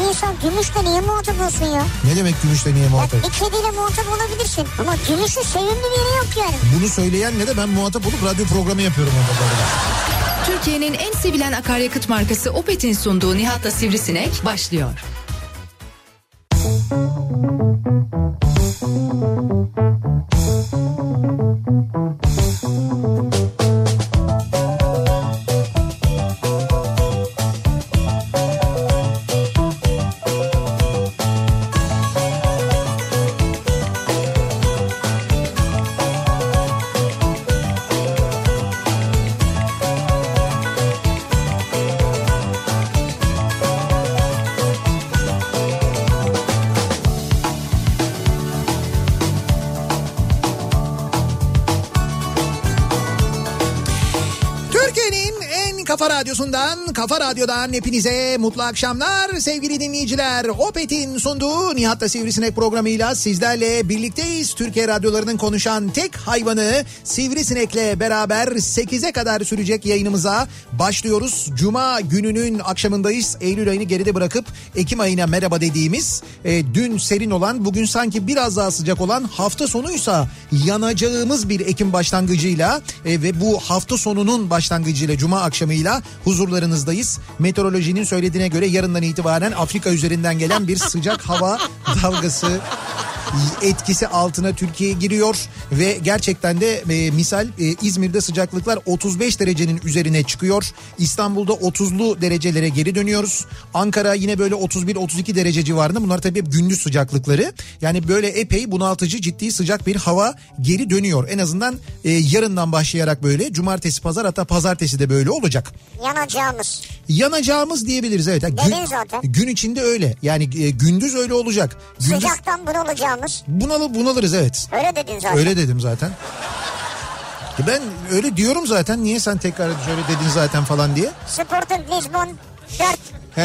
Bir insan gümüşle niye muhatap olsun ya? Ne demek gümüşle niye Ya muhatap? bir kediyle muhatap olabilirsin. Ama gümüşün sevimli bir yeri yok yani. Bunu söyleyen ne de ben muhatap olup radyo programı yapıyorum orada. Türkiye'nin en sevilen akaryakıt markası Opet'in sunduğu Nihat'la Sivrisinek başlıyor. Türkiye'nin kafa radyodan hepinize mutlu akşamlar sevgili dinleyiciler. Opet'in sunduğu Nihat'la Sivrisinek programıyla sizlerle birlikteyiz. Türkiye radyolarının konuşan tek hayvanı Sivrisinek'le beraber 8'e kadar sürecek yayınımıza başlıyoruz. Cuma gününün akşamındayız. Eylül ayını geride bırakıp Ekim ayına merhaba dediğimiz e, dün serin olan bugün sanki biraz daha sıcak olan hafta sonuysa yanacağımız bir Ekim başlangıcıyla e, ve bu hafta sonunun başlangıcıyla Cuma akşamıyla huzurlarınızdayız. Meteorolojinin söylediğine göre yarından itibaren Afrika üzerinden gelen bir sıcak hava dalgası etkisi altına Türkiye giriyor ve gerçekten de e, misal e, İzmir'de sıcaklıklar 35 derecenin üzerine çıkıyor. İstanbul'da 30'lu derecelere geri dönüyoruz. Ankara yine böyle 31-32 derece civarında. Bunlar tabii hep gündüz sıcaklıkları. Yani böyle epey bunaltıcı ciddi sıcak bir hava geri dönüyor. En azından e, yarından başlayarak böyle cumartesi pazar hatta pazartesi de böyle olacak. Yanacağımız. Yanacağımız diyebiliriz evet. Yani Dedin zaten. gün içinde öyle. Yani e, gündüz öyle olacak. Gündüz Sıcaktan bunalacağımız. bunalı bunalırız evet. Öyle dedin zaten. Öyle dedim zaten. Ben öyle diyorum zaten. Niye sen tekrar şöyle dedin zaten falan diye? Sporting Lisbon 4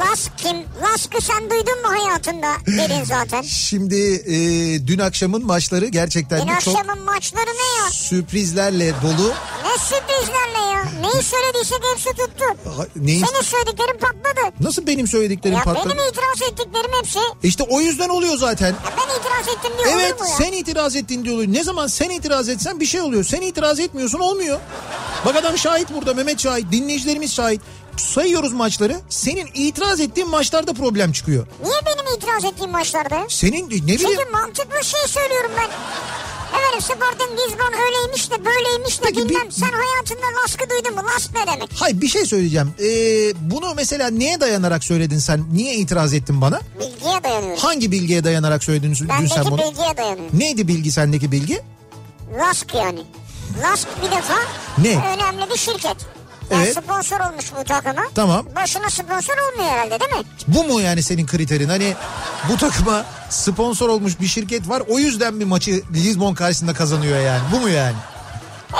Laskim, Lask'ı sen duydun mu hayatında dedin zaten. Şimdi e, dün akşamın maçları gerçekten Dün de çok akşamın maçları ne ya? sürprizlerle dolu. Ne sürprizlerle ya? Neyi söylediysek hepsi tuttu. Ha, Neyin, Senin söylediklerin patladı. nasıl benim söylediklerim Ya patladı? benim itiraz ettiklerim hepsi. İşte o yüzden oluyor zaten. Ya ben itiraz ettim diye Evet olur mu ya? sen itiraz ettin diyor. Ne zaman sen itiraz etsen bir şey oluyor. Sen itiraz etmiyorsun olmuyor. Bak adam şahit burada Mehmet şahit dinleyicilerimiz şahit. Sayıyoruz maçları. Senin itiraz ettiğin maçlarda problem çıkıyor. Niye benim itiraz ettiğim maçlarda? Senin ne bileyim Çünkü mantıklı şey söylüyorum ben. Efendim Sporting Lisbon öyleymiş de böyleymiş de Peki, bilmem. bir- Sen hayatında Lask'ı duydun mu? Lask ne demek? Hayır bir şey söyleyeceğim. Ee, bunu mesela neye dayanarak söyledin sen? Niye itiraz ettin bana? Bilgiye dayanıyor. Hangi bilgiye dayanarak söyledin dün sen Bendeki bunu? bilgiye dayanıyor. Neydi bilgi sendeki bilgi? Lask yani. Lask bir defa Ne? önemli bir şirket. Yani Evet. sponsor olmuş bu takıma. Tamam. Başına sponsor olmuyor herhalde değil mi? Bu mu yani senin kriterin? Hani bu takıma sponsor olmuş bir şirket var. O yüzden bir maçı Lisbon karşısında kazanıyor yani. Bu mu yani?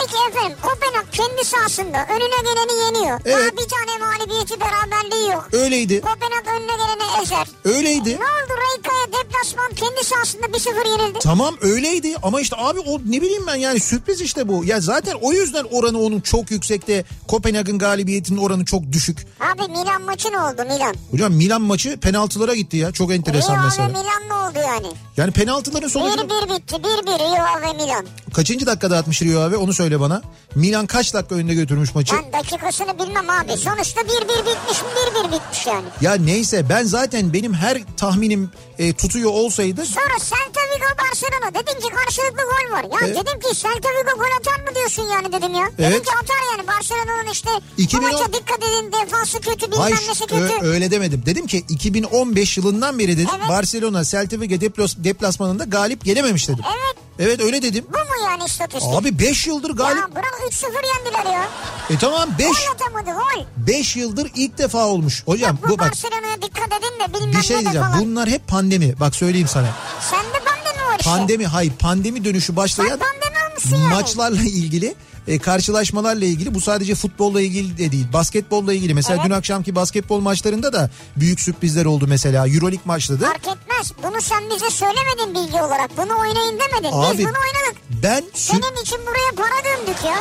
Peki efendim Kopenhag kendi sahasında önüne geleni yeniyor. Evet. Daha bir tane mağlubiyeti beraberliği yok. Öyleydi. Kopenhag önüne geleni ezer. Öyleydi. Ne oldu Reyka'ya deplasman kendi sahasında 1-0 yenildi. Tamam öyleydi ama işte abi o ne bileyim ben yani sürpriz işte bu. Ya zaten o yüzden oranı onun çok yüksekte. Kopenhag'ın galibiyetinin oranı çok düşük. Abi Milan maçı ne oldu Milan? Hocam Milan maçı penaltılara gitti ya. Çok enteresan Rio mesela. ve Milan ne oldu yani? Yani penaltıların sonucu 1-1 bitti 1-1 Rio ve Milan. kaçıncı dakikada atmış Rio abi onu söyle bana. Milan kaç dakika önde götürmüş maçı? Ben dakikasını bilmem abi. Sonuçta 1-1 bitmiş 1-1 bitmiş yani. Ya neyse ben zaten benim her tahminim e, tutuyor olsaydı Sonra Celta Vigo Barcelona. Dedim ki karşılıklı gol var. Ya Evet. dedim ki Celta Vigo gol atar mı diyorsun yani dedim ya. Dedim Evet. ki atar yani Barcelona'nın işte 2010 bu maça dikkat edin defansı kötü bilmem Hayır nesi ö- kötü. öyle demedim. Dedim ki 2015 yılından beri dedim Evet. Barcelona Celta Vigo deplas, deplasmanında galip gelememiş dedim. Evet Evet öyle dedim. Bu mu yani istatistik? Abi 5 yıldır galip. Ya bırak 3-0 yendiler ya. E tamam 5 Gol atamadı gol. 5 yıldır ilk defa olmuş. Hocam Bu, bu bak Barcelona'ya dikkat edin de bilmem bir şey ne de diyeceğim. falan. Bunlar hep pandemi. Bak söyleyeyim sana. Sende pandemi var işte. Pandemi hayır pandemi dönüşü Sen başlayan pandemi olmuşsun yani. maçlarla ilgili e, karşılaşmalarla ilgili bu sadece futbolla ilgili de değil basketbolla ilgili mesela Evet. dün akşamki basketbol maçlarında da büyük sürprizler oldu mesela Euroleague maçladı. Fark etmez. Bunu sen bize söylemedin bilgi olarak. Bunu oynayın demedin. Abi, Biz bunu oynadık. Ben Senin için buraya para döndük ya.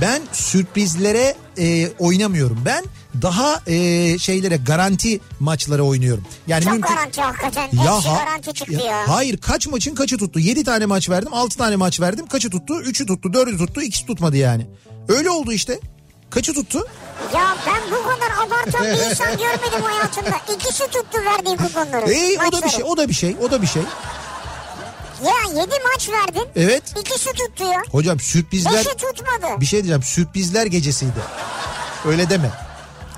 ben sürprizlere e, oynamıyorum. Ben daha e, şeylere garanti maçlara oynuyorum. Yani Çok mümkün garanti hakikaten. Ya Hepsi garanti çıktı ya- ya. Hayır kaç maçın kaçı tuttu? 7 tane maç verdim 6 tane maç verdim. Kaçı tuttu? 3'ü tuttu 4'ü tuttu 2'si tutmadı yani. Öyle oldu işte. Kaçı tuttu? Ya ben bu kadar abartan bir insan görmedim hayatımda. İkisi tuttu verdiği kuponları. Ey o da bir maçları. şey o da bir şey o da bir şey. Ya 7 maç verdin. Evet. İkisi tuttu ya. Hocam sürprizler Beşi tutmadı. bir şey diyeceğim sürprizler gecesiydi. Öyle deme.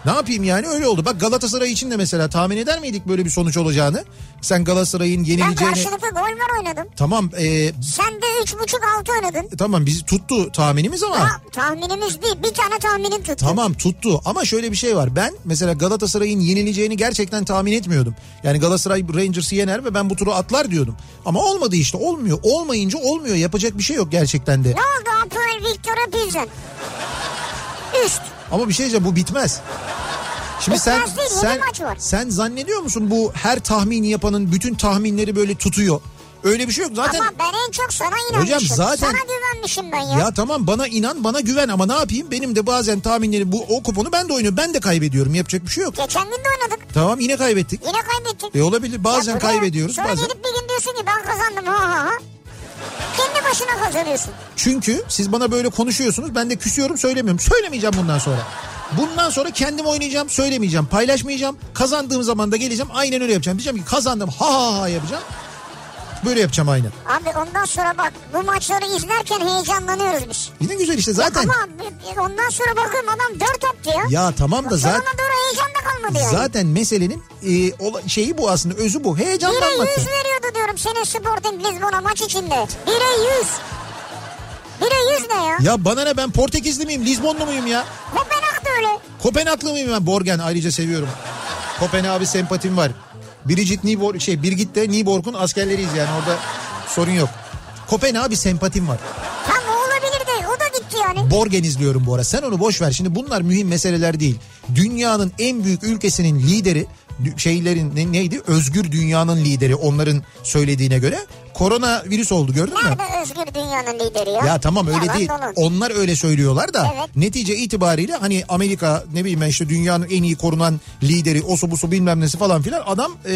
Ne yapayım yani öyle oldu. Bak Galatasaray için de mesela tahmin eder miydik böyle bir sonuç olacağını? Sen Galatasaray'ın Ben yenileceğini... karşılıklı gol var oynadım. Tamam e, Sen de 3.5-6 oynadın. tamam bizi tuttu tahminimiz ama... Ha, tahminimiz değil. Bir tane tahminin tuttu. Tamam tuttu ama şöyle bir şey var. Ben mesela Galatasaray'ın yenileceğini gerçekten tahmin etmiyordum. Yani Galatasaray Rangers'ı yener ve ben bu turu atlar diyordum. Ama olmadı işte olmuyor. Olmayınca olmuyor. Yapacak bir şey yok gerçekten de. Ne oldu Apoel Victor'a Pilsen? Üst. Ama bir şey diyeceğim bu bitmez. Şimdi sen değil, sen maç var. sen zannediyor musun bu her tahmin yapanın bütün tahminleri böyle tutuyor? Öyle bir şey yok zaten. Ama ben en çok sana inanmışım. Hocam zaten- Sana güvenmişim ben ya. Ya tamam bana inan bana güven ama ne yapayım? Benim de bazen tahminleri bu o kuponu ben de oynuyorum. Ben de kaybediyorum. Yapacak bir şey yok. Geçen gün de oynadık. Tamam yine kaybettik. Yine kaybettik. E olabilir. Bazen Ya kaybediyoruz. Sonra Bazen. gelip bir gün diyorsun ki ben kazandım ha ha ha. Kendi başına kazanıyorsun. Çünkü siz bana böyle konuşuyorsunuz. Ben de küsüyorum söylemiyorum. Söylemeyeceğim bundan sonra. Bundan sonra kendim oynayacağım, söylemeyeceğim, paylaşmayacağım. Kazandığım zaman da geleceğim aynen öyle yapacağım. Diyeceğim ki kazandım ha ha ha yapacağım. Böyle yapacağım aynen. Abi ondan sonra bak bu maçları izlerken heyecanlanıyoruz biz. Yine güzel işte zaten. Ama bir- ondan sonra bakıyorum adam dört attı ya. Ya tamam da zaten Sonuna doğru heyecan da kalmadı yani. zaten meselenin e, şeyi bu aslında özü bu. Bire Heyecanlanmak. yüz veriyordu diyorum senin Sporting Lisbon'a maç içinde. Bire yüz. Bire yüz ne ya? Ya bana ne ben Portekizli miyim, Lizbonlu muyum ya? Kopenhag da öyle. Kopenhaglı mıyım ben? Borgen ayrıca seviyorum. Kopenhag'a sempatim var. Birgit Nyborg şey Birgit de Nyborg'un askerleriyiz yani orada sorun yok. Kopenhag'a bir sempatim var. Tam o olabilir de o da gitti yani. Borgen izliyorum bu ara. Sen onu boş ver. Şimdi bunlar mühim meseleler değil. Dünyanın en büyük ülkesinin lideri şeylerin ne- neydi? Özgür dünyanın lideri onların söylediğine göre korona virüs oldu gördün mü? Nerede özgür dünyanın lideri ya? Ya tamam öyle Yalan değil. dolan. Onlar öyle söylüyorlar da Evet. netice itibariyle hani Amerika ne bileyim ben işte dünyanın en iyi korunan lideri osu busu bilmem nesi falan filan adam e,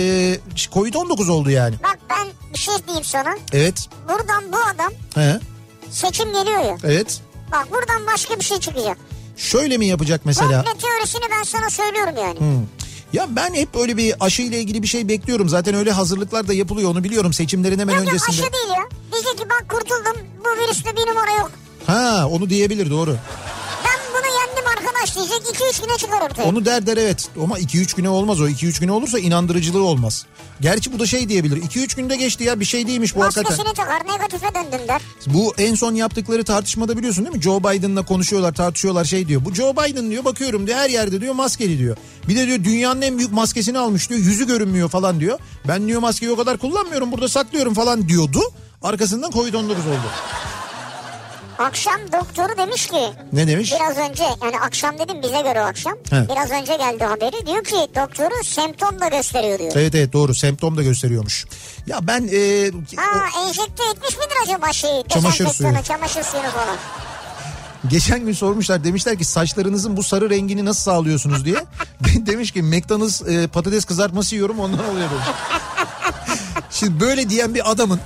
Covid-19 oldu yani. Bak ben bir şey diyeyim sana. Evet. Buradan bu adam He, seçim geliyor ya. evet. Bak buradan başka bir şey çıkacak. Şöyle mi yapacak mesela? Komple teorisini ben sana söylüyorum yani. Hmm. Ya ben hep öyle bir aşı ile ilgili bir şey bekliyorum. Zaten öyle hazırlıklar da yapılıyor onu biliyorum seçimlerin hemen Yok yok öncesinde. aşı değil ya. Diyecek ki bak kurtuldum bu virüste bir numara yok. Ha onu diyebilir doğru. Diyecek 2-3 güne çıkar ortaya. Onu der der evet ama 2-3 güne olmaz o 2-3 güne olursa inandırıcılığı olmaz. Gerçi bu da şey diyebilir 2-3 günde geçti ya bir şey değilmiş bu hakikaten. Maskesini takar negatife döndün der. Bu en son yaptıkları tartışmada biliyorsun değil mi? Joe Biden'la konuşuyorlar tartışıyorlar şey diyor. Bu Joe Biden diyor bakıyorum diyor her yerde diyor maskeli diyor. Bir de diyor dünyanın en büyük maskesini almış diyor yüzü görünmüyor falan diyor. Ben diyor maskeyi o kadar kullanmıyorum burada saklıyorum falan diyordu. Arkasından Covid-19 oldu. Akşam doktoru demiş ki Ne demiş? biraz önce yani akşam dedim bize göre o akşam. He. Biraz önce geldi haberi diyor ki doktoru semptom da gösteriyor diyor. Evet evet doğru semptom da gösteriyormuş. Ya ben e, Ha enjekte etmiş midir acaba şeyi? Çamaşır suyu. Çamaşır suyunu falan. Geçen gün sormuşlar demişler ki saçlarınızın bu sarı rengini nasıl sağlıyorsunuz diye. Demiş ki McDonald's e, patates kızartması yiyorum ondan oluyor demiş. Şimdi böyle diyen bir adamın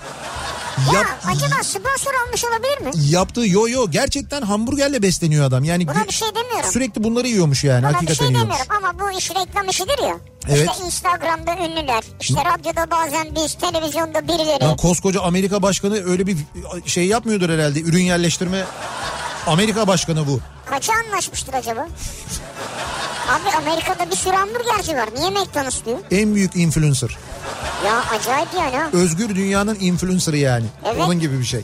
Ya yap- acaba sponsor olmuş olabilir mi? yaptığı yo yo gerçekten hamburgerle besleniyor adam. Yani Buna bir şey demiyorum. sürekli bunları yiyormuş yani Buna bir hakikaten şey yiyormuş. demiyorum ama bu iş reklam işidir ya. Evet. İşte Instagram'da ünlüler, işte radyoda bazen biz, televizyonda birileri. Lan koskoca Amerika başkanı öyle bir şey yapmıyordur herhalde. Ürün yerleştirme Amerika başkanı bu. Kaça anlaşmıştır acaba? Abi Amerika'da bir sürü hamburgerci var. Niye McDonald's diyor? En büyük influencer. Ya acayip yani ha. Özgür dünyanın influencer'ı yani. Evet. Onun gibi bir şey.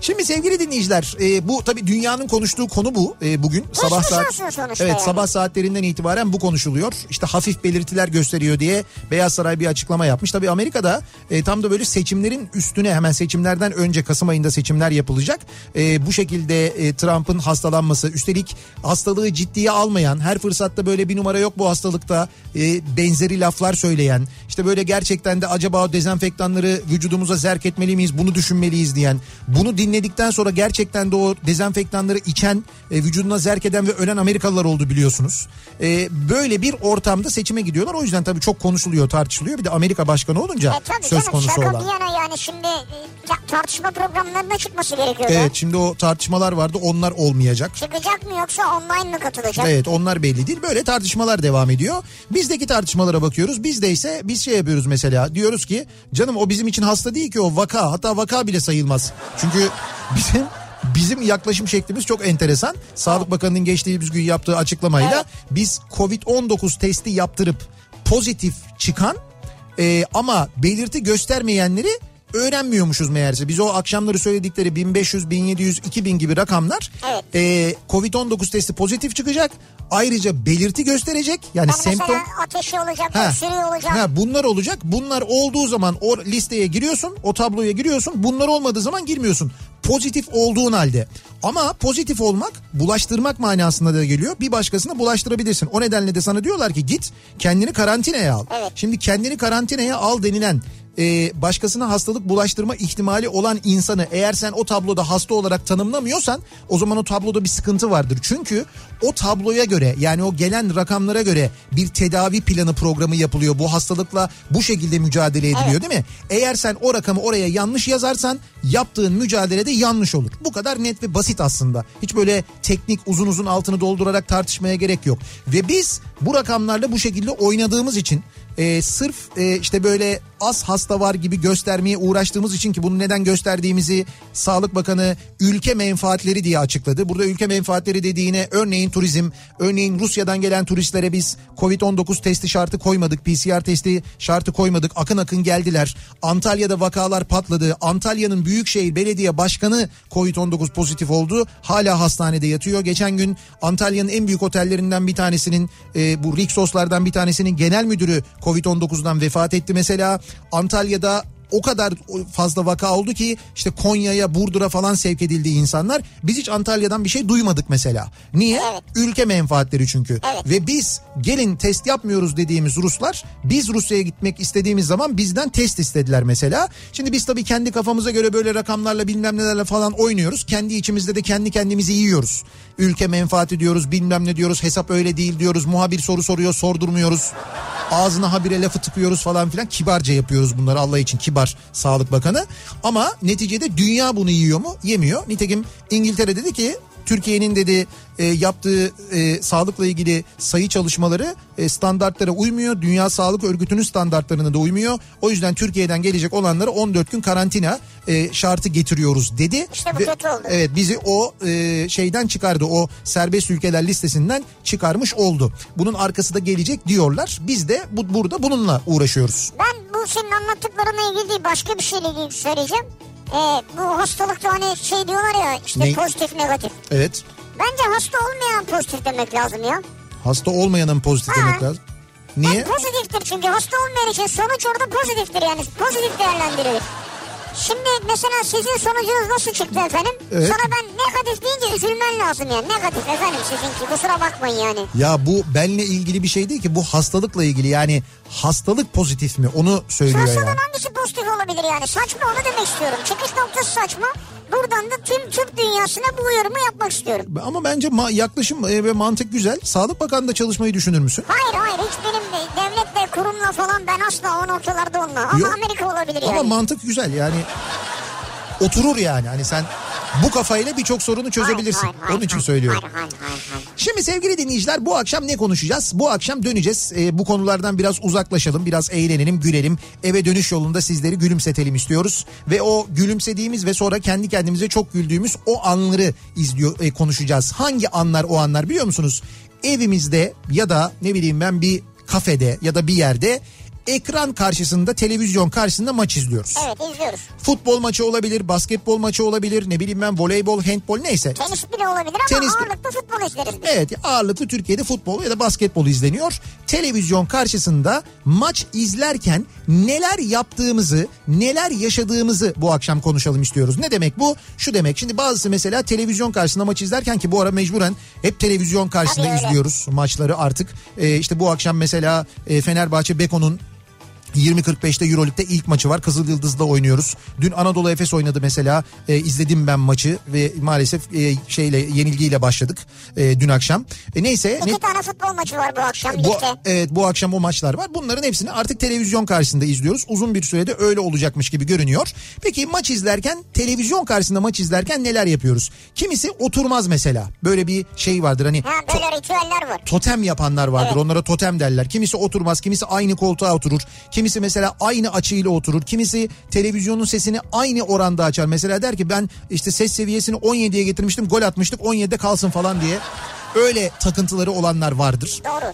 Şimdi sevgili dinleyiciler e, bu tabii dünyanın konuştuğu konu bu e, bugün sabah Geçmiş saat Evet yani. sabah saatlerinden itibaren bu konuşuluyor. İşte hafif belirtiler gösteriyor diye Beyaz Saray bir açıklama yapmış. Tabii Amerika'da e, tam da böyle seçimlerin üstüne hemen seçimlerden önce Kasım ayında seçimler yapılacak. E, bu şekilde e, Trump'ın hastalanması üstelik hastalığı ciddiye almayan her fırsatta böyle bir numara yok bu hastalıkta e, benzeri laflar söyleyen işte böyle gerçekten de acaba o dezenfektanları vücudumuza zerk etmeli miyiz bunu düşünmeliyiz diyen bunu dinledikten sonra gerçekten de o dezenfektanları içen e, vücuduna zerk eden ve ölen Amerikalılar oldu biliyorsunuz. E, böyle bir ortamda seçime gidiyorlar o yüzden tabii çok konuşuluyor tartışılıyor bir de Amerika başkanı olunca E tabii söz canım konusu şaka olan. bir yana yani şimdi e, ta- tartışma programlarına çıkması gerekiyor. Evet şimdi o tartışmalar vardı onlar olmayacak. Çıkacak mı yoksa online mı katılacak? Evet onlar belli değil. Böyle tartışmalar devam ediyor. Bizdeki tartışmalara bakıyoruz. Bizde ise biz şey yapıyoruz mesela. Diyoruz ki canım o bizim için hasta değil ki o vaka. Hatta vaka bile sayılmaz. Çünkü bizim bizim yaklaşım şeklimiz çok enteresan. Sağlık Bakanı'nın geçtiğimiz gün yaptığı açıklamayla Evet. biz Covid-19 testi yaptırıp pozitif çıkan e, ama belirti göstermeyenleri öğrenmiyormuşuz meğerse. Biz o akşamları söyledikleri 1500, 1700, 2000 gibi rakamlar Evet. e, Covid-19 testi pozitif çıkacak. Ayrıca belirti gösterecek. Yani Yani semptom ateşi olacak, Ha. öksürüğü olacak. Ha, bunlar olacak. Bunlar olduğu zaman o listeye giriyorsun, o tabloya giriyorsun. Bunlar olmadığı zaman girmiyorsun. Pozitif olduğun halde. Ama pozitif olmak bulaştırmak manasında da geliyor. Bir başkasına bulaştırabilirsin. O nedenle de sana diyorlar ki git kendini karantinaya al. Evet. Şimdi kendini karantinaya al denilen e, başkasına hastalık bulaştırma ihtimali olan insanı eğer sen o tabloda hasta olarak tanımlamıyorsan o zaman o tabloda bir sıkıntı vardır. Çünkü o tabloya göre yani o gelen rakamlara göre bir tedavi planı programı yapılıyor. Bu hastalıkla bu şekilde mücadele ediliyor değil mi? Eğer sen o rakamı oraya yanlış yazarsan yaptığın mücadelede yanlış olur. Bu kadar net ve basit aslında. Hiç böyle teknik uzun uzun altını doldurarak tartışmaya gerek yok. Ve biz bu rakamlarla bu şekilde oynadığımız için e, sırf e, işte böyle az hasta var gibi göstermeye uğraştığımız için ki bunu neden gösterdiğimizi Sağlık Bakanı ülke menfaatleri diye açıkladı. Burada ülke menfaatleri dediğine örneğin turizm, örneğin Rusya'dan gelen turistlere biz Covid-19 testi şartı koymadık, PCR testi şartı koymadık. Akın akın geldiler. Antalya'da vakalar patladı. Antalya'nın Büyükşehir Belediye Başkanı Covid-19 pozitif oldu. Hala hastanede yatıyor. Geçen gün Antalya'nın en büyük otellerinden bir tanesinin e, bu Rixos'lardan bir tanesinin genel müdürü Covid-19'dan vefat etti mesela. Antalya'da o kadar fazla vaka oldu ki işte Konya'ya, Burdur'a falan sevk edildi insanlar. Biz hiç Antalya'dan bir şey duymadık mesela. Niye? Evet. Ülke menfaatleri çünkü. Evet. Ve biz gelin test yapmıyoruz dediğimiz Ruslar biz Rusya'ya gitmek istediğimiz zaman bizden test istediler mesela. Şimdi biz tabii kendi kafamıza göre böyle rakamlarla bilmem nelerle falan oynuyoruz. Kendi içimizde de kendi kendimizi yiyoruz. Ülke menfaati diyoruz bilmem ne diyoruz hesap öyle değil diyoruz. Muhabir soru soruyor sordurmuyoruz. Ağzına habire lafı tıkıyoruz falan filan kibarca yapıyoruz bunları Allah için kibar Sağlık Bakanı. Ama neticede dünya bunu yiyor mu? Yemiyor. Nitekim İngiltere dedi ki Türkiye'nin dedi e, yaptığı e, sağlıkla ilgili sayı çalışmaları e, standartlara uymuyor. Dünya Sağlık Örgütü'nün standartlarına da uymuyor. O yüzden Türkiye'den gelecek olanlara 14 gün karantina e, şartı getiriyoruz dedi. İşte bu kötü oldu. Evet bizi o e, şeyden çıkardı. O serbest ülkeler listesinden çıkarmış oldu. Bunun arkası da gelecek diyorlar. Biz de bu, burada bununla uğraşıyoruz. Ben bu senin anlattıklarına ilgili değil başka bir şeyle ilgili söyleyeceğim. Ee, bu hastalıkta hani şey diyorlar ya işte Ne? pozitif negatif. Evet. Bence hasta olmayan pozitif demek lazım ya. Hasta olmayanın pozitif Ha. demek lazım. Niye? Bak pozitiftir çünkü hasta olmayan için sonuç orada pozitiftir yani. Pozitif değerlendirilir. Şimdi mesela sizin sonucunuz nasıl çıktı efendim? Evet. Sonra ben negatif deyince üzülmen lazım yani. Negatif efendim sizinki kusura bakmayın yani. Ya bu benle ilgili bir şey değil ki bu hastalıkla ilgili yani hastalık pozitif mi onu söylüyor Hastalığın yani. hangisi pozitif olabilir yani? Saçma onu demek istiyorum. Çıkış noktası saçma. Buradan da tüm Türk dünyasına bu uyarımı yapmak istiyorum. Ama bence ma- yaklaşım e, ve mantık güzel. Sağlık Bakanı da çalışmayı düşünür müsün? Hayır hayır hiç benim de devletle kurumla falan ben asla o noktalarda olmam. Ama Yok. Amerika olabilir yani. Ama mantık güzel yani oturur yani. Hani sen bu kafayla birçok sorunu çözebilirsin. Hayır, hayır, Onun için hayır, söylüyorum. Hayır hayır hayır. hayır. Şimdi sevgili dinleyiciler bu akşam ne konuşacağız? Bu akşam döneceğiz. Ee, bu konulardan biraz uzaklaşalım, biraz eğlenelim, gülelim. Eve dönüş yolunda sizleri gülümsetelim istiyoruz. Ve o gülümsediğimiz ve sonra kendi kendimize çok güldüğümüz o anları izliyor e, konuşacağız. Hangi anlar o anlar biliyor musunuz? Evimizde ya da ne bileyim ben bir kafede ya da bir yerde ekran karşısında televizyon karşısında maç izliyoruz. Evet izliyoruz. Futbol maçı olabilir, basketbol maçı olabilir, ne bileyim ben voleybol, handbol neyse. Tenis bile olabilir ama Tenis- ağırlıklı futbol izleriz biz. Evet ağırlıklı Türkiye'de futbol ya da basketbol izleniyor. Televizyon karşısında maç izlerken neler yaptığımızı, neler yaşadığımızı bu akşam konuşalım istiyoruz. Ne demek bu? Şu demek şimdi bazısı mesela televizyon karşısında maç izlerken ki bu ara mecburen hep televizyon karşısında Tabii öyle. izliyoruz maçları artık. Ee, işte bu akşam mesela e, Fenerbahçe Beko'nun 20.45'te Euroleague'de ilk maçı var. Kızıl Yıldız'da oynuyoruz. Dün Anadolu Efes oynadı mesela. E, izledim ben maçı ve maalesef e, şeyle yenilgiyle başladık e, dün akşam. E, neyse İki ne- tane futbol maçı var bu akşam bu, evet bu akşam o maçlar var. Bunların hepsini artık televizyon karşısında izliyoruz. Uzun bir sürede öyle olacakmış gibi görünüyor. Peki maç izlerken televizyon karşısında maç izlerken neler yapıyoruz? Kimisi oturmaz mesela. Böyle bir şey vardır hani Ha böyle ritüeller var. totem yapanlar vardır. Evet. Onlara totem derler. Kimisi oturmaz, kimisi aynı koltuğa oturur. Kimisi mesela aynı açıyla oturur. Kimisi televizyonun sesini aynı oranda açar. Mesela der ki ben işte ses seviyesini 17'ye getirmiştim. Gol atmıştık 17'de kalsın falan diye. Öyle takıntıları olanlar vardır. Doğru.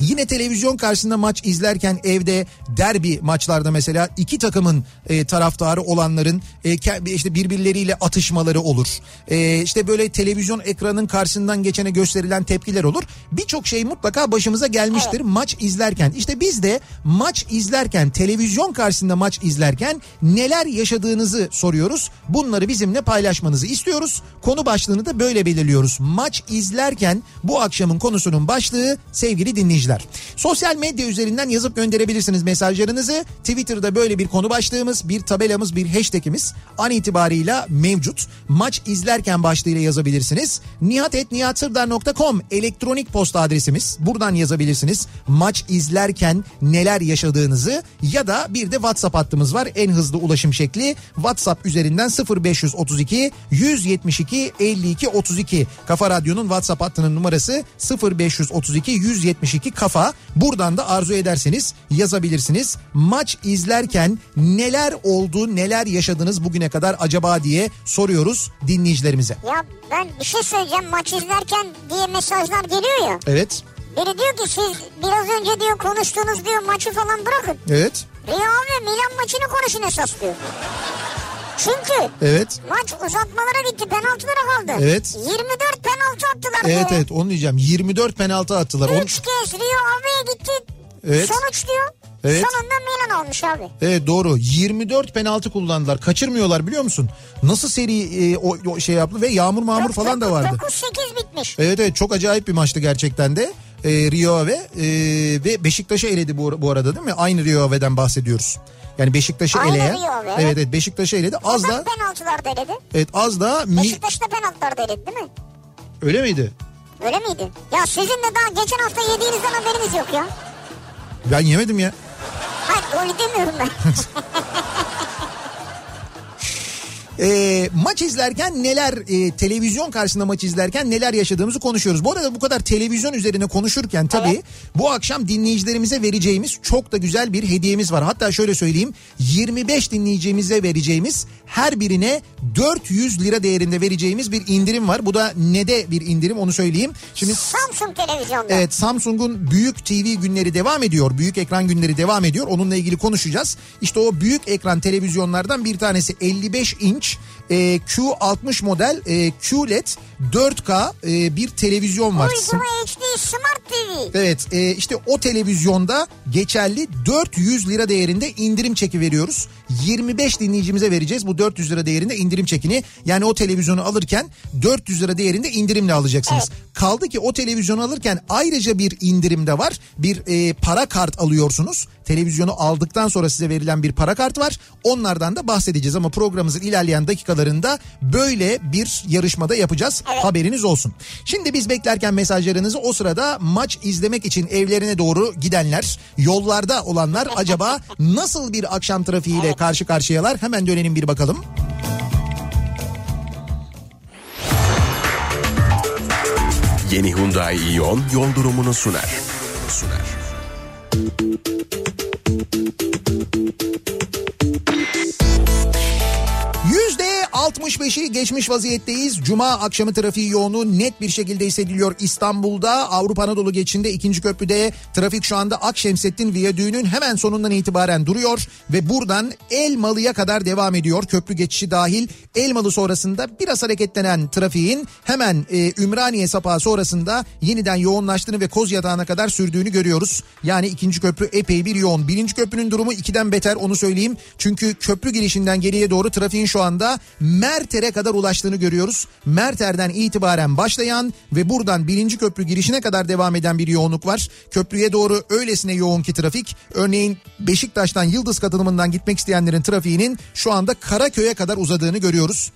Yine televizyon karşısında maç izlerken evde derbi maçlarda mesela iki takımın e, taraftarı olanların e, işte birbirleriyle atışmaları olur. E, işte böyle televizyon ekranın karşısından geçene gösterilen tepkiler olur. Birçok şey mutlaka başımıza gelmiştir maç izlerken. İşte biz de maç izlerken televizyon karşısında maç izlerken neler yaşadığınızı soruyoruz. Bunları bizimle paylaşmanızı istiyoruz. Konu başlığını da böyle belirliyoruz. Maç izlerken bu akşamın konusunun başlığı sevgili dinleyiciler. Sosyal medya üzerinden yazıp gönderebilirsiniz mesajlarınızı. Twitter'da böyle bir konu başlığımız, bir tabelamız, bir hashtagimiz an itibarıyla mevcut. Maç izlerken başlığıyla yazabilirsiniz. nihatetnihatsırdar.com elektronik posta adresimiz. Buradan yazabilirsiniz. Maç izlerken neler yaşadığınızı ya da bir de WhatsApp hattımız var. En hızlı ulaşım şekli WhatsApp üzerinden 0532 172 52 32. Kafa Radyo'nun WhatsApp hattının numarası 0532 172 kafa. Buradan da arzu ederseniz yazabilirsiniz. Maç izlerken neler oldu, neler yaşadınız bugüne kadar acaba diye soruyoruz dinleyicilerimize. Ya ben bir şey söyleyeceğim maç izlerken diye mesajlar geliyor ya. Evet. Biri diyor ki siz biraz önce diyor konuştuğunuz diyor maçı falan bırakın. Evet. Real ve Milan maçını konuşun esas diyor. Çünkü Evet. maç uzatmalara gitti penaltılara kaldı. Evet. 24 penaltı. Evet evet onu diyeceğim. 24 penaltı attılar. On- Üç kez Rio Ave'ye gitti. Evet. Sonuç diyor. Evet. Sonunda Milan almış abi. Evet doğru 24 penaltı kullandılar kaçırmıyorlar biliyor musun? Nasıl seri e, o, o şey yaptı ve yağmur mağmur falan da vardı. 9-8 bitmiş. Evet evet çok acayip bir maçtı gerçekten de. E, Rio Ave e, ve Beşiktaş'ı eledi bu, bu arada değil mi? Aynı Rio Ave'den bahsediyoruz. Yani Beşiktaş'ı Aynı eleyen. Rio Ave. Evet evet Beşiktaş'ı eledi. Az da penaltılar da eledi. evet az da mi, Beşiktaş da penaltılar da eledi değil mi? Öyle miydi? Öyle miydi? Ya sizin de daha geçen hafta yediğinizden haberiniz yok ya. Ben yemedim ya. Hayır öyle demiyorum ben. E, maç izlerken neler e, televizyon karşısında maç izlerken neler yaşadığımızı konuşuyoruz. Bu arada bu kadar televizyon üzerine konuşurken tabii Evet. bu akşam dinleyicilerimize vereceğimiz çok da güzel bir hediyemiz var. Hatta şöyle söyleyeyim 25 dinleyicimize vereceğimiz her birine 400 lira değerinde vereceğimiz bir indirim var. Bu da ne de bir indirim onu söyleyeyim. Şimdi Samsung televizyonda. Evet Samsung'un büyük TV günleri devam ediyor. Büyük ekran günleri devam ediyor. Onunla ilgili konuşacağız. İşte o büyük ekran televizyonlardan bir tanesi 55 inç e, Q60 model e, QLED 4K e, bir televizyon var. Uygulama HD Smart TV. Evet e, işte o televizyonda geçerli 400 lira değerinde indirim çeki veriyoruz. 25 dinleyicimize vereceğiz bu 400 lira değerinde indirim çekini. Yani o televizyonu alırken 400 lira değerinde indirimle alacaksınız. Kaldı ki o televizyonu alırken ayrıca bir indirim de var. Bir e, para kart alıyorsunuz. Televizyonu aldıktan sonra size verilen bir para kart var. Onlardan da bahsedeceğiz ama programımızın ilerleyen dakikalarında böyle bir yarışmada yapacağız. Haberiniz olsun. Şimdi biz beklerken mesajlarınızı o sırada maç izlemek için evlerine doğru gidenler, yollarda olanlar acaba nasıl bir akşam trafiğiyle karşı karşıyalar? Hemen dönelim bir bakalım. Yeni Hyundai Ion yol durumunu sunar. Sunar. Yüzde 65'i geçmiş vaziyetteyiz. Cuma akşamı trafiği yoğunluğu net bir şekilde hissediliyor İstanbul'da. Avrupa Anadolu geçişinde ikinci köprüde trafik şu anda Akşemsettin Viyadüğü'nün hemen sonundan itibaren duruyor. Ve buradan Elmalı'ya kadar devam ediyor. Köprü geçişi dahil Elmalı sonrasında biraz hareketlenen trafiğin hemen e, Ümraniye sapağı sonrasında yeniden yoğunlaştığını ve Koz Yatağı'na kadar sürdüğünü görüyoruz. Yani ikinci köprü epey bir yoğun. Birinci köprünün durumu ikiden beter onu söyleyeyim. Çünkü köprü girişinden geriye doğru trafiğin şu anda Merter'e kadar ulaştığını görüyoruz. Merter'den itibaren başlayan ve buradan birinci köprü girişine kadar devam eden bir yoğunluk var. Köprüye doğru öylesine yoğun ki trafik. Örneğin Beşiktaş'tan Yıldız katılımından gitmek isteyenlerin trafiğinin şu anda Karaköy'e kadar uzadığını görüyoruz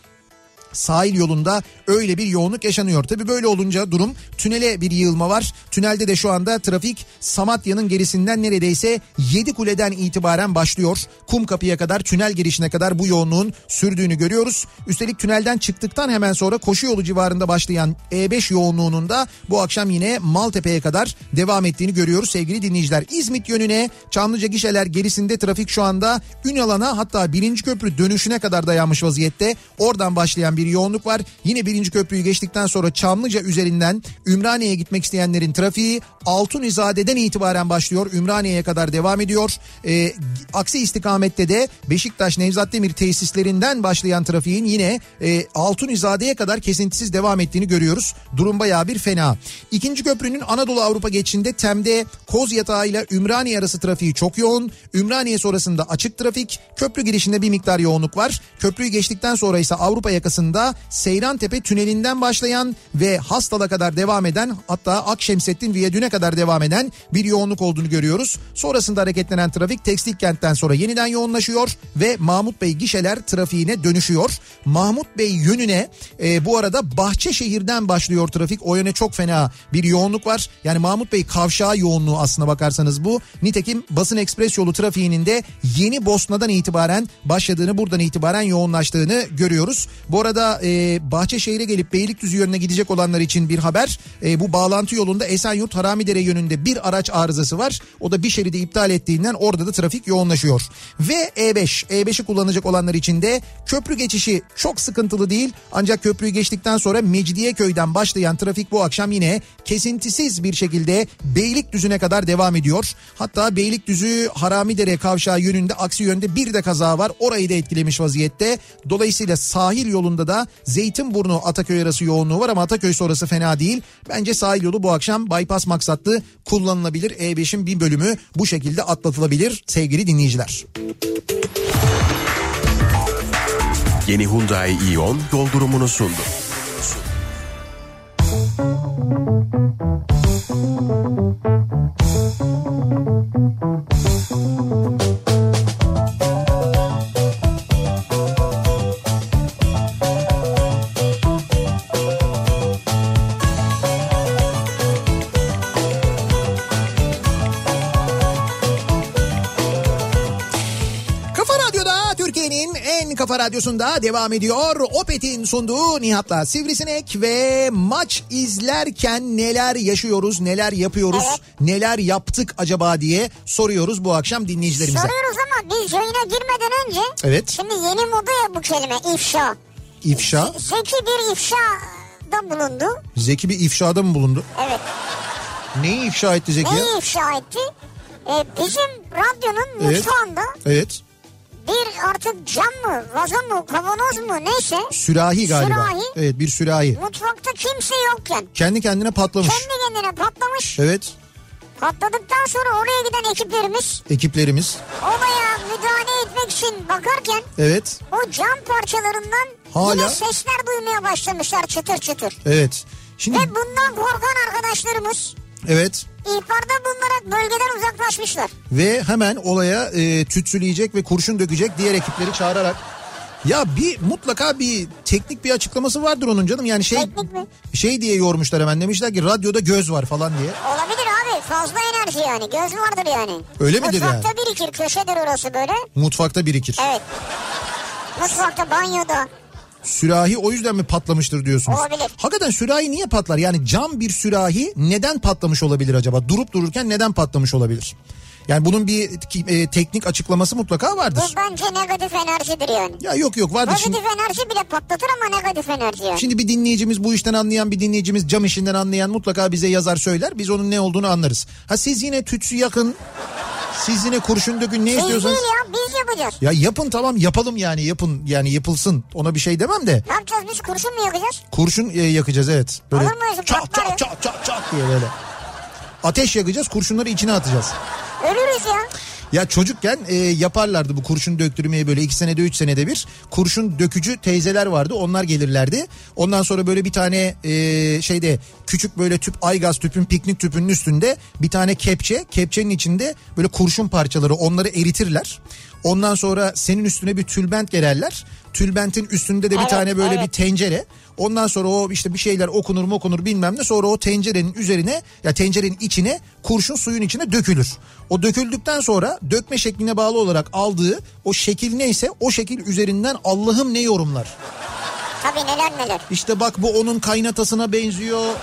sahil yolunda öyle bir yoğunluk yaşanıyor. Tabii böyle olunca durum tünele bir yığılma var. Tünelde de şu anda trafik Samatya'nın gerisinden neredeyse 7 kuleden itibaren başlıyor. Kum kapıya kadar tünel girişine kadar bu yoğunluğun sürdüğünü görüyoruz. Üstelik tünelden çıktıktan hemen sonra koşu yolu civarında başlayan E5 yoğunluğunun da bu akşam yine Maltepe'ye kadar devam ettiğini görüyoruz sevgili dinleyiciler. İzmit yönüne Çamlıca gişeler gerisinde trafik şu anda Ünalan'a hatta birinci köprü dönüşüne kadar dayanmış vaziyette. Oradan başlayan bir yoğunluk var. Yine birinci köprüyü geçtikten sonra Çamlıca üzerinden Ümraniye'ye gitmek isteyenlerin trafiği Altunizade'den itibaren başlıyor. Ümraniye'ye kadar devam ediyor. Ee, aksi istikamette de Beşiktaş Nevzat Demir tesislerinden başlayan trafiğin yine e, Altunizade'ye kadar kesintisiz devam ettiğini görüyoruz. Durum bayağı bir fena. İkinci köprünün Anadolu Avrupa geçişinde Tem'de Koz Yatağı ile Ümraniye arası trafiği çok yoğun. Ümraniye sonrasında açık trafik. Köprü girişinde bir miktar yoğunluk var. Köprüyü geçtikten sonra ise Avrupa yakasında Seyrantepe tünelinden başlayan ve Hastal'a kadar devam eden hatta Akşemsettin Viyadüğü'ne kadar devam eden bir yoğunluk olduğunu görüyoruz. Sonrasında hareketlenen trafik Tekstil kentten sonra yeniden yoğunlaşıyor ve Mahmut Bey gişeler trafiğine dönüşüyor. Mahmut Bey yönüne e, bu arada Bahçeşehir'den başlıyor trafik. O yöne çok fena bir yoğunluk var. Yani Mahmut Bey kavşağı yoğunluğu aslına bakarsanız bu. Nitekim basın ekspres yolu trafiğinin de yeni Bosna'dan itibaren başladığını buradan itibaren yoğunlaştığını görüyoruz. Bu arada e, Bahçeşehir'e gelip Beylikdüzü yönüne gidecek olanlar için bir haber. E, bu bağlantı yolunda Esenyurt Haramidere yönünde bir araç arızası var. O da bir şeridi iptal ettiğinden orada da trafik yoğunlaşıyor. Ve E5. E5'i kullanacak olanlar için de köprü geçişi çok sıkıntılı değil. Ancak köprüyü geçtikten sonra Mecidiyeköy'den başlayan trafik bu akşam yine kesintisiz bir şekilde Beylikdüzü'ne kadar devam ediyor. Hatta Beylikdüzü Haramidere kavşağı yönünde aksi yönde bir de kaza var. Orayı da etkilemiş vaziyette. Dolayısıyla sahil yolunda da Zeytinburnu Ataköy arası yoğunluğu var ama Ataköy sonrası fena değil. Bence sahil yolu bu akşam bypass maksatlı kullanılabilir. E5'in bir bölümü bu şekilde atlatılabilir sevgili dinleyiciler. Yeni Hyundai Ion yol durumunu sundu. Radyosunda devam ediyor. Opet'in sunduğu Nihat'la Sivrisinek ve maç izlerken neler yaşıyoruz, neler yapıyoruz, Evet. neler yaptık acaba diye soruyoruz bu akşam dinleyicilerimize. Soruyoruz ama biz yayına girmeden önce Evet. şimdi yeni moda ya bu kelime ifşa. İfşa, Zeki bir ifşada bulundu. Zeki bir ifşada mı bulundu? Evet. Neyi ifşa etti Zeki? Neyi ifşa etti? Ee, bizim radyonun Evet. mutfağında Evet. Bir artık cam mı, vazo mu, kavanoz mu neyse Sürahi galiba. Sürahi. Evet bir sürahi. mutfakta kimse yokken Kendi kendine patlamış. kendi kendine patlamış. Evet. Patladıktan sonra oraya giden ekiplerimiz Ekiplerimiz. olaya müdahale etmek için bakarken Evet. o cam parçalarından Hala- yine sesler duymaya başlamışlar çıtır çıtır. Evet. Şimdi Ve bundan korkan arkadaşlarımız evet. İhbarda bulunarak bölgeden uzaklaşmışlar. ve hemen olaya e, tütsüleyecek ve kurşun dökecek diğer ekipleri çağırarak ya bir mutlaka bir teknik bir açıklaması vardır onun canım yani şey Teknik mi? şey diye yormuşlar hemen demişler ki radyoda göz var falan diye. Olabilir abi fazla enerji yani göz vardır yani. Öyle midir Mutfakta yani? birikir köşedir orası böyle. Mutfakta birikir. Evet. Mutfakta banyoda. Sürahi o yüzden mi patlamıştır diyorsunuz? Olabilir. Hakikaten sürahi niye patlar? Yani cam bir sürahi neden patlamış olabilir acaba? Durup dururken neden patlamış olabilir? Yani bunun bir e, teknik açıklaması mutlaka vardır. Bu bence negatif enerjidir yani. Ya yok yok vardır. Pozitif Şimdi, enerji bile patlatır ama negatif enerji yani. şimdi bir dinleyicimiz bu işten anlayan bir dinleyicimiz cam işinden anlayan mutlaka bize yazar söyler. Biz onun ne olduğunu anlarız. Ha siz yine tütsü yakın. Siz yine kurşun dökün ne Biz istiyorsanız. değil ya biz yapacağız. Ya yapın tamam yapalım yani yapın yani yapılsın ona bir şey demem de Ne yapacağız biz kurşun mu yakacağız? kurşun e, yakacağız evet. Böyle Olur mu çat çat çat çat çat diye böyle. Ateş yakacağız kurşunları içine atacağız. Ölürüz ya. Ya çocukken e, yaparlardı bu kurşun döktürmeyi böyle iki senede üç senede bir. Kurşun dökücü teyzeler vardı onlar gelirlerdi. Ondan sonra böyle bir tane e, şeyde küçük böyle tüp aygaz tüpün piknik tüpünün üstünde bir tane kepçe. Kepçenin içinde böyle kurşun parçaları onları eritirler. Ondan sonra senin üstüne bir tülbent gererler. Tülbentin üstünde de bir Evet, tane böyle evet. bir tencere. Ondan sonra o işte bir şeyler okunur mu okunur bilmem ne. Sonra o tencerenin üzerine ya tencerenin içine kurşun suyun içine dökülür. O döküldükten sonra dökme şekline bağlı olarak aldığı o şekil neyse o şekil üzerinden Allah'ım ne yorumlar. Tabii neler neler. İşte bak bu onun kaynatasına benziyor.